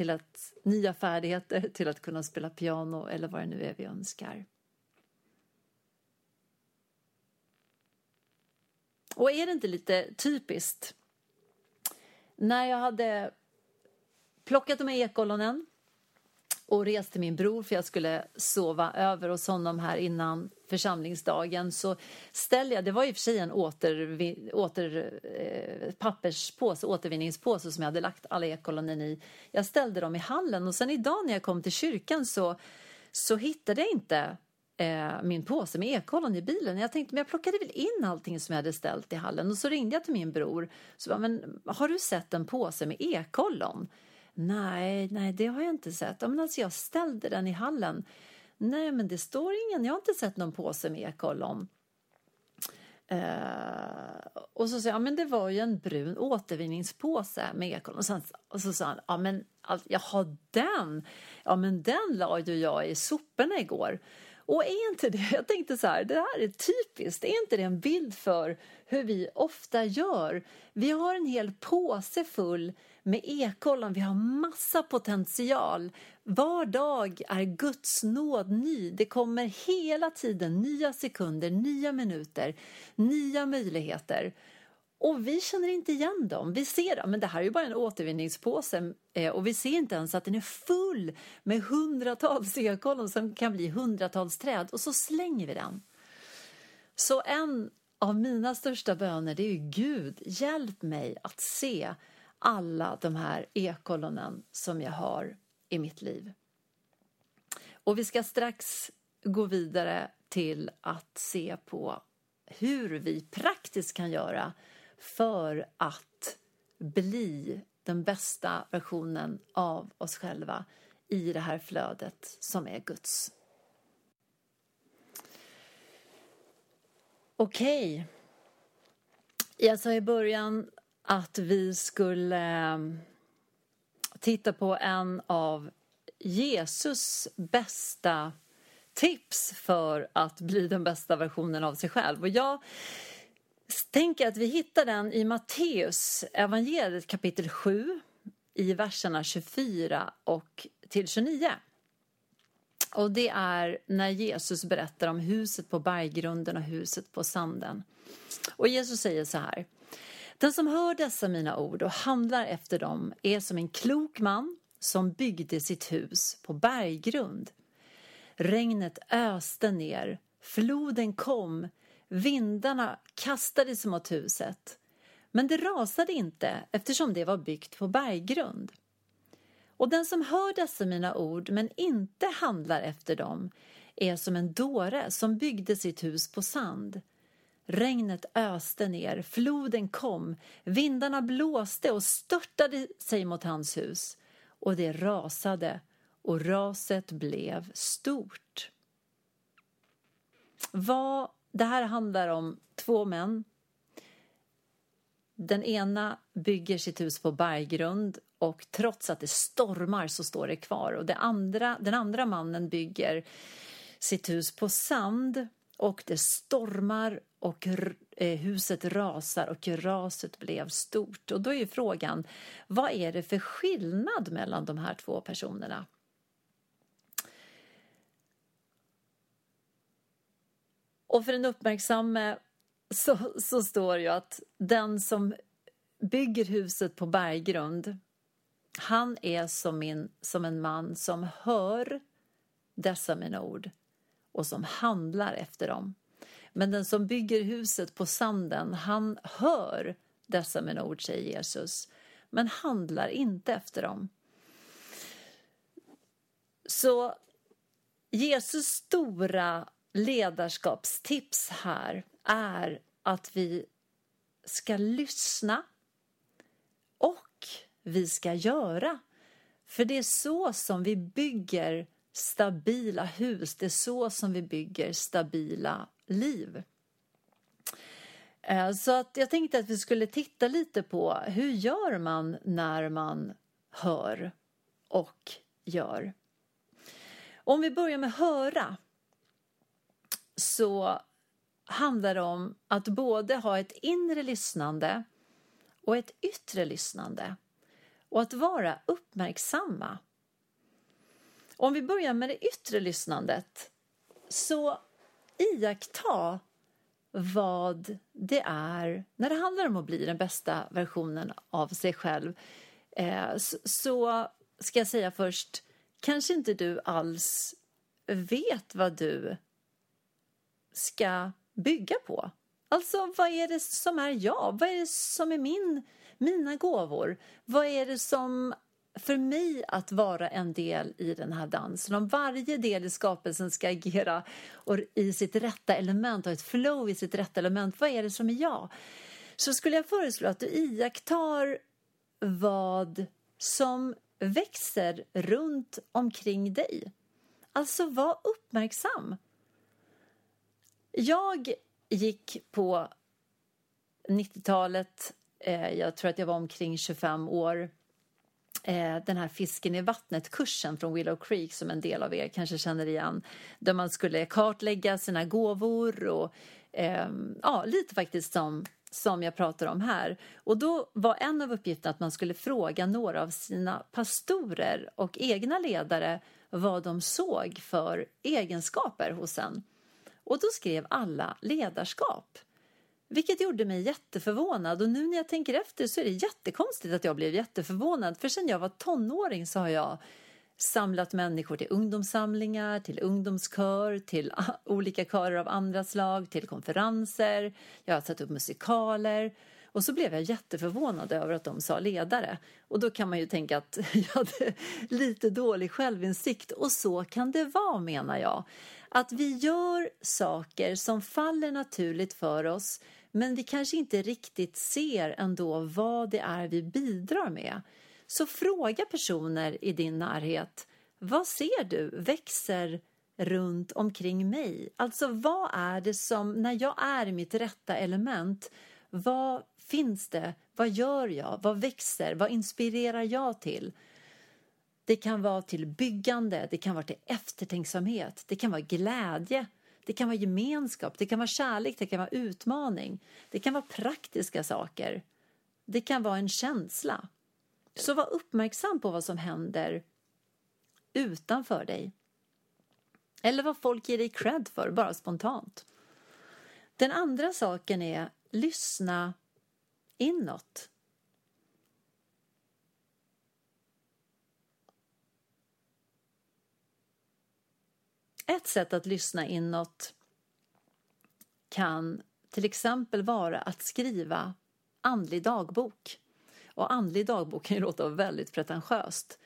[SPEAKER 2] till att, nya färdigheter, till att kunna spela piano eller vad det nu är vi önskar. Och är det inte lite typiskt? När jag hade plockat de här ekollonen och reste till min bror för jag skulle sova över hos honom här innan församlingsdagen så ställer jag, det var i och för sig en åter, åter, eh, papperspåse, återvinningspåse som jag hade lagt alla ekolonin i. Jag ställde dem i hallen och sen idag när jag kom till kyrkan så, så hittade jag inte eh, min påse med ekollon i bilen. Jag tänkte men jag plockade väl in allting som jag hade ställt i hallen och så ringde jag till min bror. Så bara, men har du sett en påse med ekollon? Nej, nej, det har jag inte sett. Ja, men alltså jag ställde den i hallen. Nej, men det står ingen. Jag har inte sett någon påse med ekollon. Uh, eh, och så sa jag, ja, men det var ju en brun återvinningspåse med ekollon. Och, sen, och så sa han, ja men jaha den, ja men den la ju jag i soporna igår. Och är inte det, <laughs> jag tänkte så här, det här är typiskt, är inte det en bild för hur vi ofta gör? Vi har en hel påse full med ekollon, vi har massa potential. Var dag är Guds nåd ny. Det kommer hela tiden nya sekunder, nya minuter, nya möjligheter. Och vi känner inte igen dem. Vi ser att det här är ju bara en återvinningspåse eh, och vi ser inte ens att den är full med hundratals ekollon som kan bli hundratals träd och så slänger vi den. Så en av mina största böner det är ju Gud, hjälp mig att se alla de här ekollonen som jag har i mitt liv. Och vi ska strax gå vidare till att se på hur vi praktiskt kan göra för att bli den bästa versionen av oss själva i det här flödet som är Guds. Okej. Okay. Jag sa i början att vi skulle ehm, titta på en av Jesus bästa tips för att bli den bästa versionen av sig själv. Och jag tänker att vi hittar den i Matteus evangeliet kapitel 7 i verserna 24 och till 29. Och det är när Jesus berättar om huset på berggrunden och huset på sanden. Och Jesus säger så här. Den som hör dessa mina ord och handlar efter dem är som en klok man som byggde sitt hus på berggrund. Regnet öste ner, floden kom, vindarna kastade sig mot huset. Men det rasade inte eftersom det var byggt på berggrund. Och den som hör dessa mina ord men inte handlar efter dem är som en dåre som byggde sitt hus på sand. Regnet öste ner, floden kom, vindarna blåste och störtade sig mot hans hus och det rasade och raset blev stort. Vad, det här handlar om två män. Den ena bygger sitt hus på berggrund och trots att det stormar så står det kvar. Och det andra, den andra mannen bygger sitt hus på sand och det stormar och eh, huset rasar och raset blev stort. Och då är ju frågan, vad är det för skillnad mellan de här två personerna? Och för den uppmärksamme så, så står det ju att den som bygger huset på berggrund han är som, min, som en man som hör dessa mina ord och som handlar efter dem. Men den som bygger huset på sanden, han hör dessa mina ord, säger Jesus, men handlar inte efter dem. Så Jesus stora ledarskapstips här är att vi ska lyssna och vi ska göra. För det är så som vi bygger stabila hus, det är så som vi bygger stabila liv. Eh, så att jag tänkte att vi skulle titta lite på hur gör man när man hör och gör. Om vi börjar med höra så handlar det om att både ha ett inre lyssnande och ett yttre lyssnande och att vara uppmärksamma. Om vi börjar med det yttre lyssnandet så iaktta vad det är när det handlar om att bli den bästa versionen av sig själv. Eh, så ska jag säga först, kanske inte du alls vet vad du ska bygga på. Alltså, vad är det som är jag? Vad är det som är min, mina gåvor? Vad är det som för mig att vara en del i den här dansen? Om varje del i skapelsen ska agera och i sitt rätta element, ha ett flow i sitt rätta element, vad är det som är jag? Så skulle jag föreslå att du iakttar vad som växer runt omkring dig. Alltså, var uppmärksam. Jag gick på 90-talet, eh, jag tror att jag var omkring 25 år, Eh, den här Fisken i vattnet-kursen från Willow Creek som en del av er kanske känner igen. Där man skulle kartlägga sina gåvor och eh, ja, lite faktiskt som som jag pratar om här. Och då var en av uppgifterna att man skulle fråga några av sina pastorer och egna ledare vad de såg för egenskaper hos en. Och då skrev alla ledarskap. Vilket gjorde mig jätteförvånad och nu när jag tänker efter så är det jättekonstigt att jag blev jätteförvånad för sen jag var tonåring så har jag samlat människor till ungdomssamlingar, till ungdomskör, till olika körer av andra slag, till konferenser. Jag har satt upp musikaler. Och så blev jag jätteförvånad över att de sa ledare. Och då kan man ju tänka att <laughs> jag hade lite dålig självinsikt. Och så kan det vara, menar jag. Att vi gör saker som faller naturligt för oss men vi kanske inte riktigt ser ändå vad det är vi bidrar med. Så fråga personer i din närhet. Vad ser du växer runt omkring mig? Alltså vad är det som, när jag är i mitt rätta element, vad finns det? Vad gör jag? Vad växer? Vad inspirerar jag till? Det kan vara till byggande, det kan vara till eftertänksamhet, det kan vara glädje, det kan vara gemenskap, det kan vara kärlek, det kan vara utmaning, det kan vara praktiska saker, det kan vara en känsla. Så var uppmärksam på vad som händer utanför dig. Eller vad folk ger dig cred för, bara spontant. Den andra saken är lyssna inåt. Ett sätt att lyssna inåt kan till exempel vara att skriva andlig dagbok. Och andlig dagbok kan ju låta väldigt pretentiöst.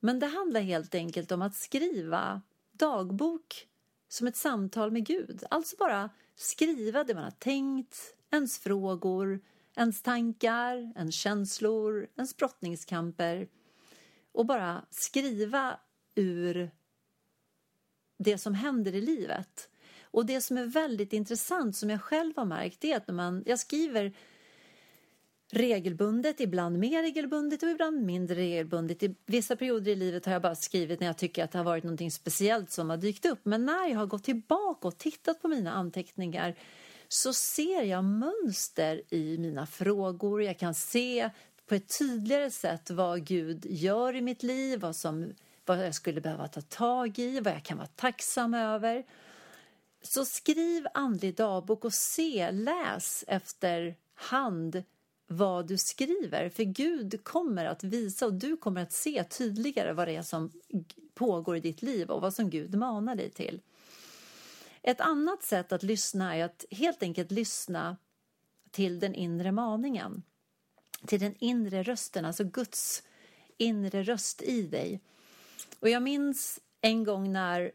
[SPEAKER 2] Men det handlar helt enkelt om att skriva dagbok som ett samtal med Gud. Alltså bara skriva det man har tänkt, ens frågor, ens tankar, ens känslor, ens brottningskamper och bara skriva ur det som händer i livet. Och det som är väldigt intressant som jag själv har märkt är att när man, jag skriver regelbundet, ibland mer regelbundet och ibland mindre regelbundet. I vissa perioder i livet har jag bara skrivit när jag tycker att det har varit något speciellt som har dykt upp. Men när jag har gått tillbaka och tittat på mina anteckningar så ser jag mönster i mina frågor. Jag kan se på ett tydligare sätt vad Gud gör i mitt liv, vad, som, vad jag skulle behöva ta tag i, vad jag kan vara tacksam över. Så skriv andlig dagbok och se, läs efter hand vad du skriver. För Gud kommer att visa och du kommer att se tydligare vad det är som pågår i ditt liv och vad som Gud manar dig till. Ett annat sätt att lyssna är att helt enkelt lyssna till den inre maningen. Till den inre rösten, alltså Guds inre röst i dig. Och jag minns en gång när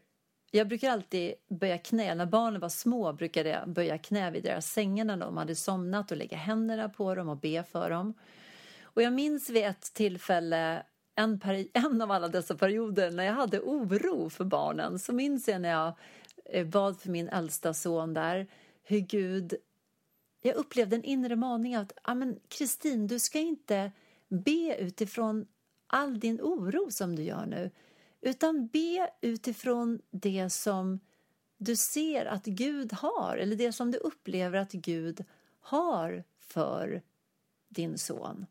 [SPEAKER 2] jag brukar alltid böja knä. När barnen var små brukade jag böja knä vid deras sängar när de hade somnat och lägga händerna på dem och be för dem. Och jag minns vid ett tillfälle, en, <laughs> en av alla dessa perioder, när jag hade oro för barnen, så minns jag när jag eh, bad för min äldsta son där, hur Gud... Jag upplevde en inre maning att, ja men Kristin, du ska inte be utifrån all din oro som du gör nu, utan be utifrån det som du ser att Gud har eller det som du upplever att Gud har för din son.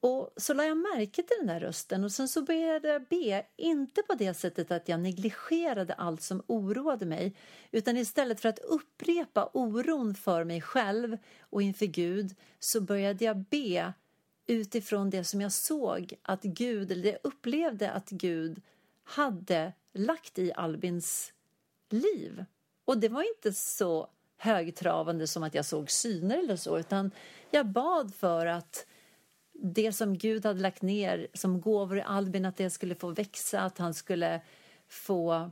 [SPEAKER 2] Och så la jag märke till den där rösten och sen så började jag be, inte på det sättet att jag negligerade allt som oroade mig, utan istället för att upprepa oron för mig själv och inför Gud så började jag be utifrån det som jag såg att Gud, eller det jag upplevde att Gud hade lagt i Albins liv. Och det var inte så högtravande som att jag såg syner eller så, utan jag bad för att det som Gud hade lagt ner som gåvor i Albin, att det skulle få växa, att han skulle få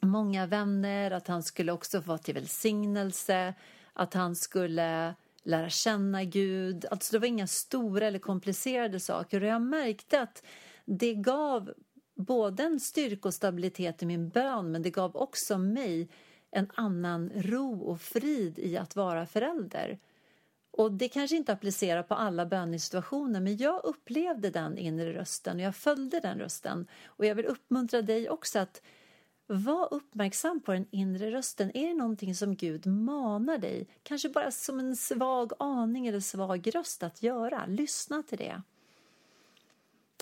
[SPEAKER 2] många vänner, att han skulle också få till välsignelse, att han skulle lära känna Gud. Alltså det var inga stora eller komplicerade saker och jag märkte att det gav både en styrka och stabilitet i min bön men det gav också mig en annan ro och frid i att vara förälder. Och Det kanske inte applicerar på alla bönesituationer men jag upplevde den inre rösten och jag följde den rösten. Och jag vill uppmuntra dig också att var uppmärksam på den inre rösten. Är det någonting som Gud manar dig, kanske bara som en svag aning eller svag röst att göra? Lyssna till det.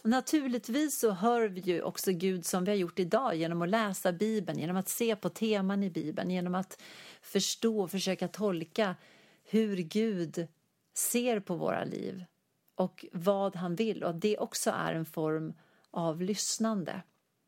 [SPEAKER 2] Naturligtvis så hör vi ju också Gud som vi har gjort idag genom att läsa Bibeln, genom att se på teman i Bibeln, genom att förstå och försöka tolka hur Gud ser på våra liv och vad han vill och att det också är en form av lyssnande.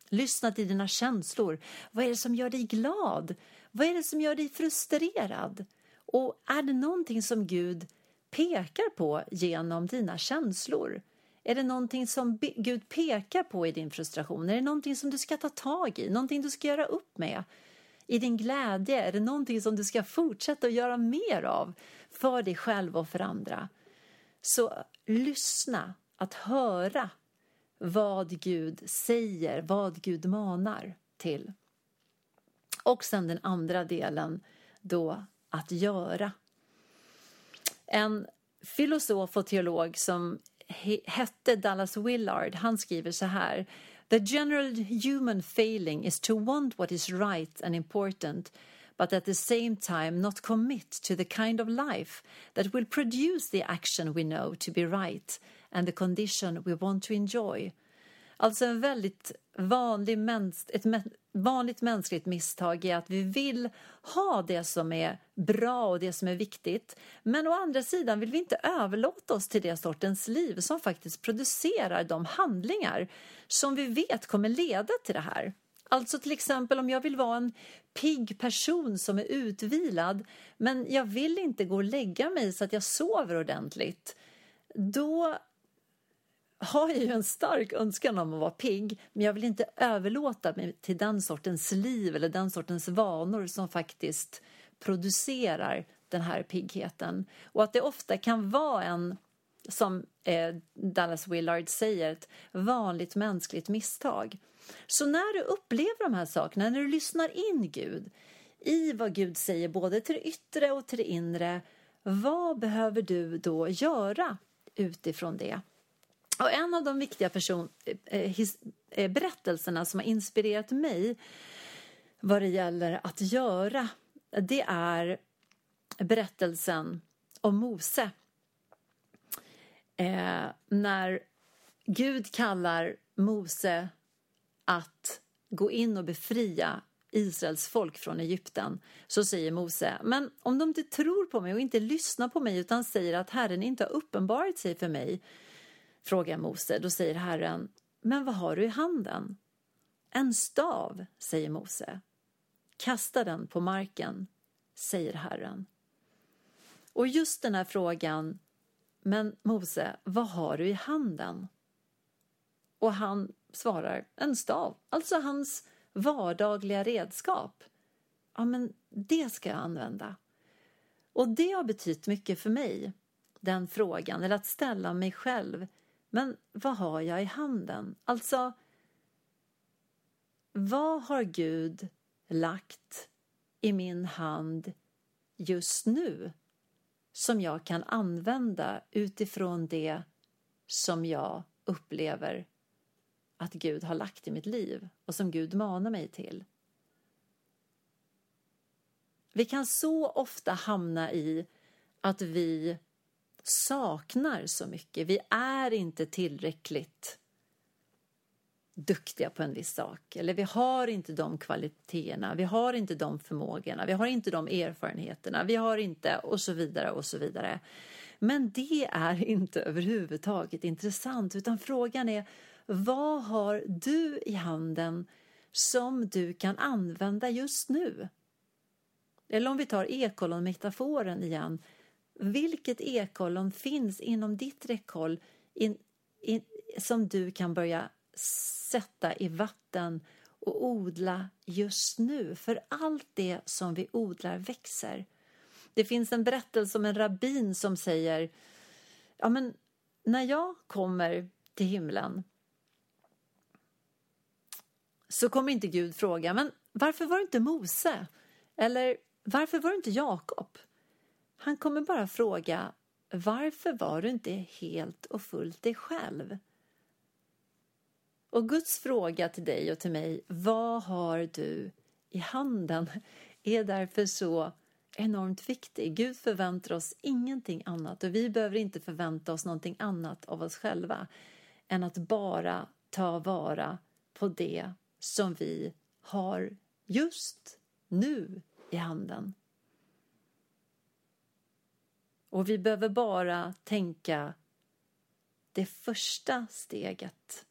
[SPEAKER 2] Lyssna till dina känslor. Vad är det som gör dig glad? Vad är det som gör dig frustrerad? Och är det någonting som Gud pekar på genom dina känslor? Är det någonting som Gud pekar på i din frustration? Är det någonting som du ska ta tag i? Någonting du ska göra upp med? I din glädje? Är det någonting som du ska fortsätta att göra mer av för dig själv och för andra? Så lyssna, att höra vad Gud säger, vad Gud manar till. Och sen den andra delen då att göra. En filosof och teolog som hette Dallas Willard, han skriver så här. The general human failing is to want what is right and important but at the same time not commit to the kind of life that will produce the action we know to be right and the condition we want to enjoy. Alltså en väldigt vanlig mäns ett vanligt mänskligt misstag är att vi vill ha det som är bra och det som är viktigt. Men å andra sidan vill vi inte överlåta oss till det sortens liv som faktiskt producerar de handlingar som vi vet kommer leda till det här. Alltså till exempel om jag vill vara en pigg person som är utvilad men jag vill inte gå och lägga mig så att jag sover ordentligt. Då har ju en stark önskan om att vara pigg men jag vill inte överlåta mig till den sortens liv eller den sortens vanor som faktiskt producerar den här piggheten. Och att det ofta kan vara en, som eh, Dallas Willard säger, ett vanligt mänskligt misstag. Så när du upplever de här sakerna, när du lyssnar in Gud i vad Gud säger både till det yttre och till det inre, vad behöver du då göra utifrån det? Och en av de viktiga person, eh, eh, his, eh, berättelserna som har inspirerat mig vad det gäller att göra, det är berättelsen om Mose. Eh, när Gud kallar Mose att gå in och befria Israels folk från Egypten så säger Mose, men om de inte tror på mig och inte lyssnar på mig utan säger att Herren inte har uppenbarat sig för mig frågar Mose. Då säger Herren, men vad har du i handen? En stav, säger Mose. Kasta den på marken, säger Herren. Och just den här frågan, men Mose, vad har du i handen? Och han svarar, en stav, alltså hans vardagliga redskap. Ja, men det ska jag använda. Och det har betytt mycket för mig, den frågan, eller att ställa mig själv men vad har jag i handen? Alltså, vad har Gud lagt i min hand just nu som jag kan använda utifrån det som jag upplever att Gud har lagt i mitt liv och som Gud manar mig till. Vi kan så ofta hamna i att vi saknar så mycket. Vi är inte tillräckligt duktiga på en viss sak. Eller vi har inte de kvaliteterna, vi har inte de förmågorna, vi har inte de erfarenheterna, vi har inte och så vidare och så vidare. Men det är inte överhuvudtaget intressant utan frågan är vad har du i handen som du kan använda just nu. Eller om vi tar ekollon-metaforen igen. Vilket ekollon finns inom ditt räckhåll in, in, som du kan börja sätta i vatten och odla just nu? För allt det som vi odlar växer. Det finns en berättelse om en rabbin som säger ja men när jag kommer till himlen så kommer inte Gud fråga men varför var det inte Mose? Eller varför var det inte Jakob? Han kommer bara fråga varför var du inte helt och fullt dig själv? Och Guds fråga till dig och till mig, vad har du i handen, är därför så enormt viktig. Gud förväntar oss ingenting annat och vi behöver inte förvänta oss någonting annat av oss själva än att bara ta vara på det som vi har just nu i handen. Och vi behöver bara tänka det första steget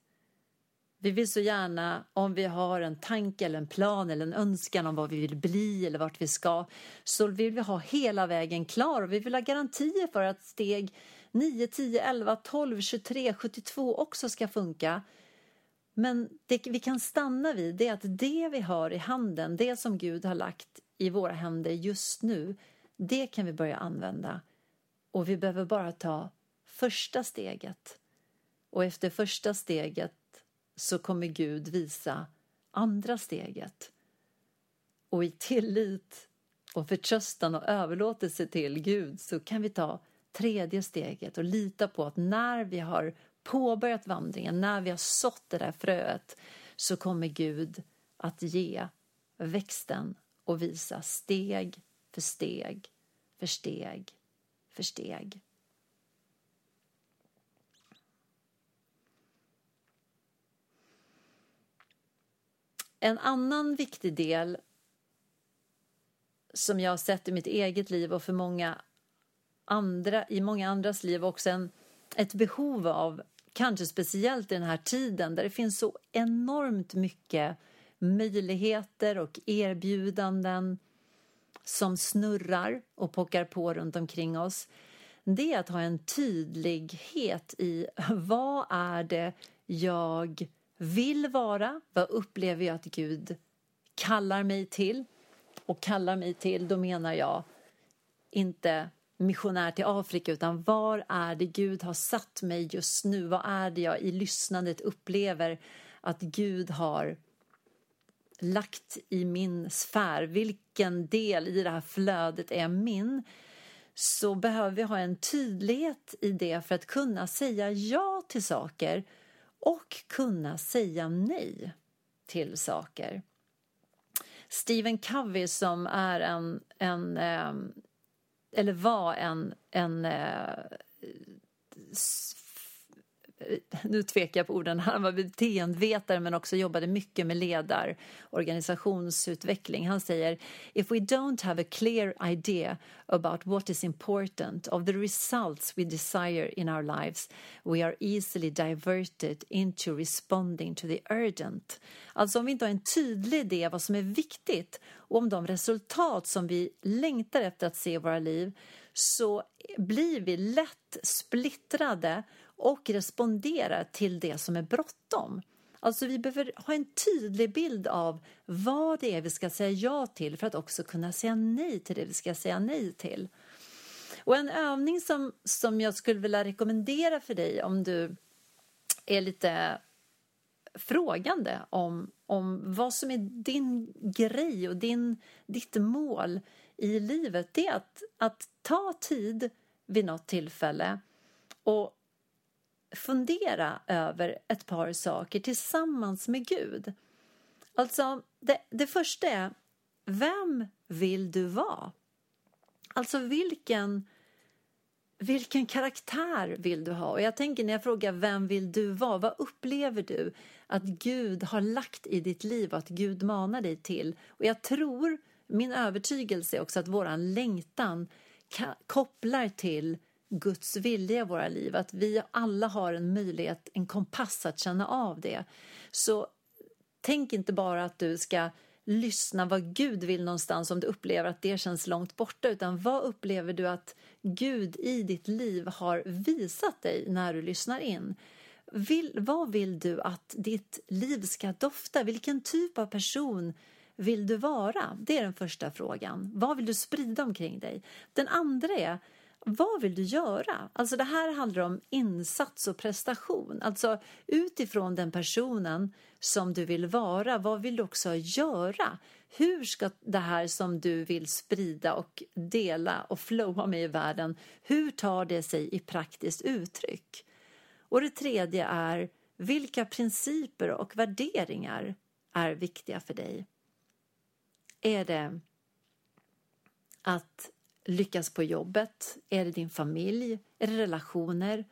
[SPEAKER 2] vi vill så gärna, om vi har en tanke eller en plan eller en önskan om vad vi vill bli eller vart vi ska, så vill vi ha hela vägen klar och vi vill ha garantier för att steg 9, 10, 11, 12, 23, 72 också ska funka. Men det vi kan stanna vid det är att det vi har i handen, det som Gud har lagt i våra händer just nu, det kan vi börja använda. Och vi behöver bara ta första steget. Och efter första steget så kommer Gud visa andra steget. Och i tillit och förtröstan och överlåtelse till Gud så kan vi ta tredje steget och lita på att när vi har påbörjat vandringen, när vi har sått det där fröet så kommer Gud att ge växten och visa steg för steg för steg för steg. En annan viktig del som jag har sett i mitt eget liv och för många andra, i många andras liv också en, ett behov av, kanske speciellt i den här tiden där det finns så enormt mycket möjligheter och erbjudanden som snurrar och pockar på runt omkring oss. Det är att ha en tydlighet i <laughs> vad är det jag vill vara, vad upplever jag att Gud kallar mig till? Och kallar mig till, då menar jag inte missionär till Afrika utan var är det Gud har satt mig just nu? Vad är det jag i lyssnandet upplever att Gud har lagt i min sfär? Vilken del i det här flödet är min? Så behöver vi ha en tydlighet i det för att kunna säga ja till saker och kunna säga nej till saker. Stephen Covey som är en, en eh, eller var en, en eh, nu tvekar jag på orden, han var beteendevetare men också jobbade mycket med ledar, organisationsutveckling. Han säger If we don't have a clear idea about what is important, of the results we desire in our lives, we are easily diverted into responding to the urgent. Alltså om vi inte har en tydlig idé vad som är viktigt och om de resultat som vi längtar efter att se i våra liv så blir vi lätt splittrade och responderar till det som är bråttom. Alltså vi behöver ha en tydlig bild av vad det är vi ska säga ja till för att också kunna säga nej till det vi ska säga nej till. Och en övning som, som jag skulle vilja rekommendera för dig om du är lite frågande om, om vad som är din grej och din, ditt mål i livet, det är att, att ta tid vid något tillfälle och fundera över ett par saker tillsammans med Gud. Alltså, det, det första är, vem vill du vara? Alltså vilken, vilken karaktär vill du ha? Och jag tänker när jag frågar vem vill du vara, vad upplever du att Gud har lagt i ditt liv och att Gud manar dig till? Och jag tror, min övertygelse är också att våran längtan kopplar till Guds vilja i våra liv, att vi alla har en möjlighet, en kompass att känna av det. Så tänk inte bara att du ska lyssna vad Gud vill någonstans om du upplever att det känns långt borta utan vad upplever du att Gud i ditt liv har visat dig när du lyssnar in? Vill, vad vill du att ditt liv ska dofta? Vilken typ av person vill du vara? Det är den första frågan. Vad vill du sprida omkring dig? Den andra är vad vill du göra? Alltså det här handlar om insats och prestation. Alltså utifrån den personen som du vill vara, vad vill du också göra? Hur ska det här som du vill sprida och dela och flowa med i världen, hur tar det sig i praktiskt uttryck? Och det tredje är, vilka principer och värderingar är viktiga för dig? Är det att lyckas på jobbet? Är det din familj? Är det relationer?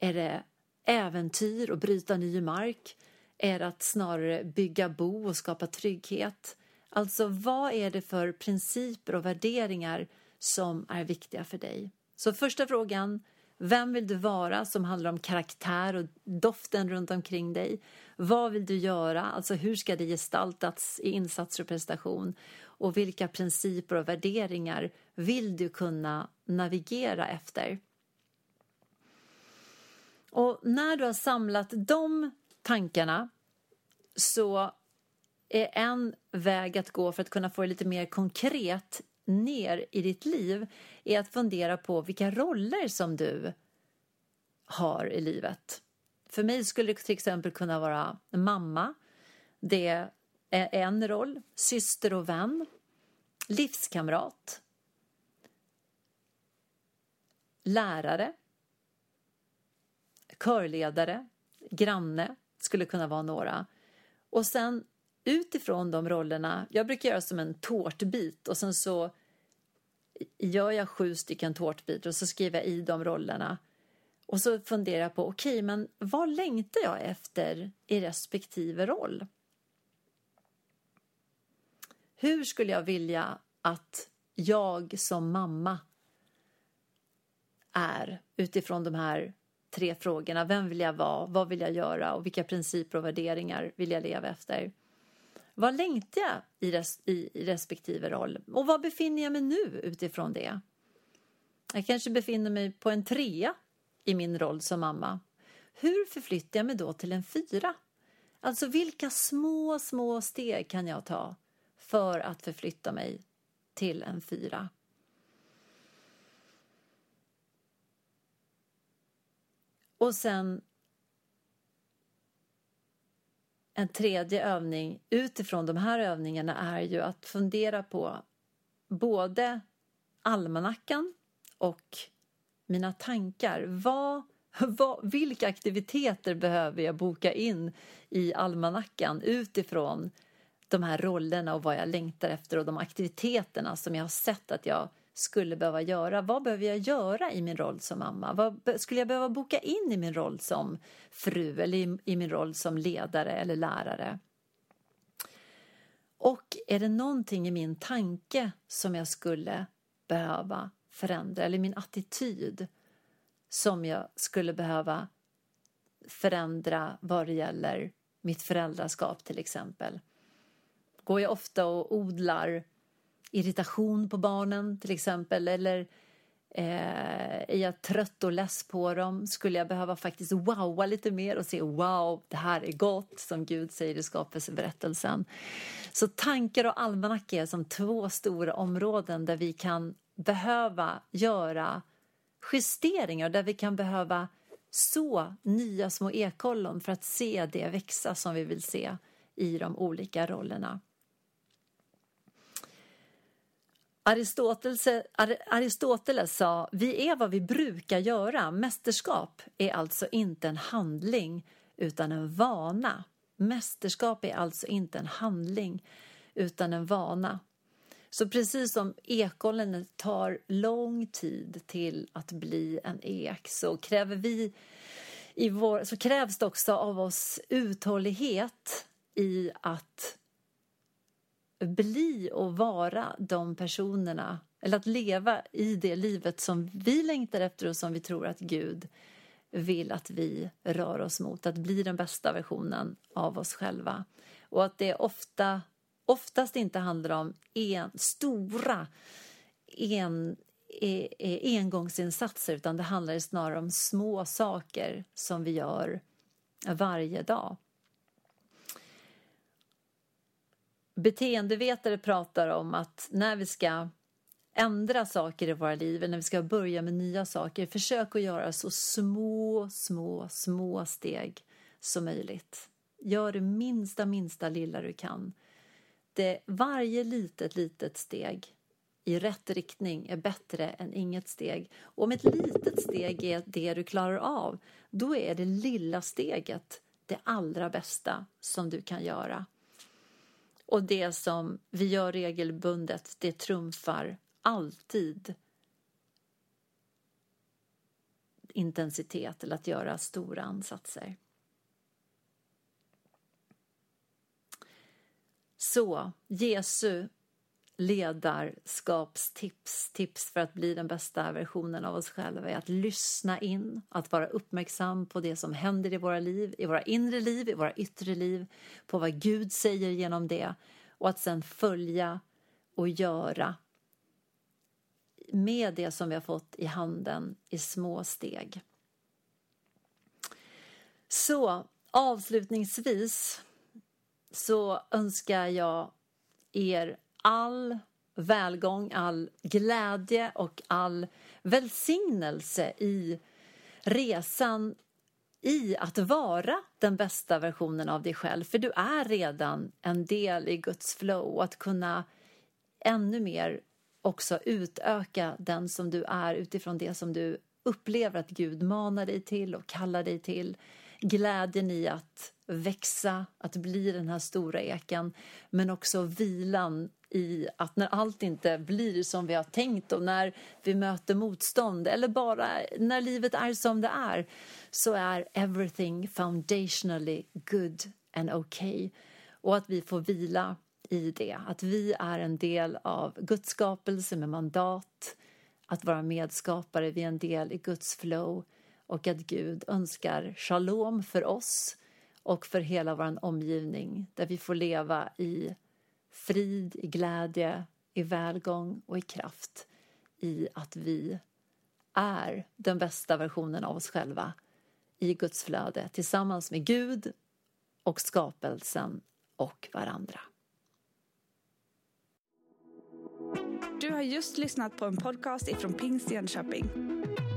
[SPEAKER 2] Är det äventyr och bryta ny mark? Är det att snarare bygga bo och skapa trygghet? Alltså, vad är det för principer och värderingar som är viktiga för dig? Så första frågan, vem vill du vara som handlar om karaktär och doften runt omkring dig? Vad vill du göra? Alltså hur ska det gestaltas i insatser och prestation? Och vilka principer och värderingar vill du kunna navigera efter? Och när du har samlat de tankarna så är en väg att gå för att kunna få det lite mer konkret ner i ditt liv är att fundera på vilka roller som du har i livet. För mig skulle det till exempel kunna vara mamma. Det är en roll. Syster och vän. Livskamrat. Lärare. Körledare. Granne skulle kunna vara några. Och sen utifrån de rollerna, jag brukar göra som en tårtbit och sen så gör jag sju stycken tårtbitar och så skriver jag i de rollerna. Och så funderar jag på, okej, okay, men vad längtar jag efter i respektive roll? Hur skulle jag vilja att jag som mamma är utifrån de här tre frågorna. Vem vill jag vara? Vad vill jag göra? Och vilka principer och värderingar vill jag leva efter? Vad längtar jag i, res i, i respektive roll? Och var befinner jag mig nu utifrån det? Jag kanske befinner mig på en trea i min roll som mamma. Hur förflyttar jag mig då till en fyra? Alltså vilka små, små steg kan jag ta för att förflytta mig till en fyra? Och sen en tredje övning utifrån de här övningarna är ju att fundera på både almanackan och mina tankar. Vad, vad, vilka aktiviteter behöver jag boka in i almanackan utifrån de här rollerna och vad jag längtar efter och de aktiviteterna som jag har sett att jag skulle behöva göra. Vad behöver jag göra i min roll som mamma? Vad skulle jag behöva boka in i min roll som fru eller i, i min roll som ledare eller lärare? Och är det någonting i min tanke som jag skulle behöva förändra eller min attityd som jag skulle behöva förändra vad det gäller mitt föräldraskap till exempel? Går jag ofta och odlar irritation på barnen till exempel eller eh, är jag trött och less på dem? Skulle jag behöva faktiskt wowa lite mer och se wow, det här är gott som Gud säger i skapelseberättelsen. Så tankar och almanacka är som två stora områden där vi kan behöva göra justeringar, där vi kan behöva så nya små ekollon för att se det växa som vi vill se i de olika rollerna. Aristoteles, Aristoteles sa vi är vad vi brukar göra. Mästerskap är alltså inte en handling utan en vana. Mästerskap är alltså inte en handling utan en vana. Så precis som ekollen tar lång tid till att bli en ek så kräver vi i vår, så krävs det också av oss uthållighet i att bli och vara de personerna eller att leva i det livet som vi längtar efter och som vi tror att Gud vill att vi rör oss mot, att bli den bästa versionen av oss själva. Och att det ofta, oftast inte handlar om en, stora en, e, e, engångsinsatser utan det handlar snarare om små saker som vi gör varje dag. Beteendevetare pratar om att när vi ska ändra saker i våra liv, när vi ska börja med nya saker, försök att göra så små, små, små steg som möjligt. Gör det minsta, minsta lilla du kan. Det, varje litet, litet steg i rätt riktning är bättre än inget steg. Och om ett litet steg är det du klarar av, då är det lilla steget det allra bästa som du kan göra. Och det som vi gör regelbundet, det trumfar alltid intensitet eller att göra stora ansatser. Så Jesu ledarskapstips, tips för att bli den bästa versionen av oss själva är att lyssna in, att vara uppmärksam på det som händer i våra liv, i våra inre liv, i våra yttre liv, på vad Gud säger genom det och att sen följa och göra med det som vi har fått i handen i små steg. Så avslutningsvis så önskar jag er all välgång, all glädje och all välsignelse i resan i att vara den bästa versionen av dig själv. För du är redan en del i Guds flow och att kunna ännu mer också utöka den som du är utifrån det som du upplever att Gud manar dig till och kallar dig till. Glädjen i att växa, att bli den här stora eken men också vilan i att när allt inte blir som vi har tänkt och när vi möter motstånd eller bara när livet är som det är så är everything foundationally good and okay. Och att vi får vila i det, att vi är en del av Guds skapelse med mandat. Att vara medskapare, vi är en del i Guds flow. Och att Gud önskar shalom för oss och för hela vår omgivning där vi får leva i frid, i glädje, i välgång och i kraft i att vi är den bästa versionen av oss själva i Guds flöde tillsammans med Gud och skapelsen och varandra.
[SPEAKER 1] Du har just lyssnat på en podcast ifrån Pingst Jönköping.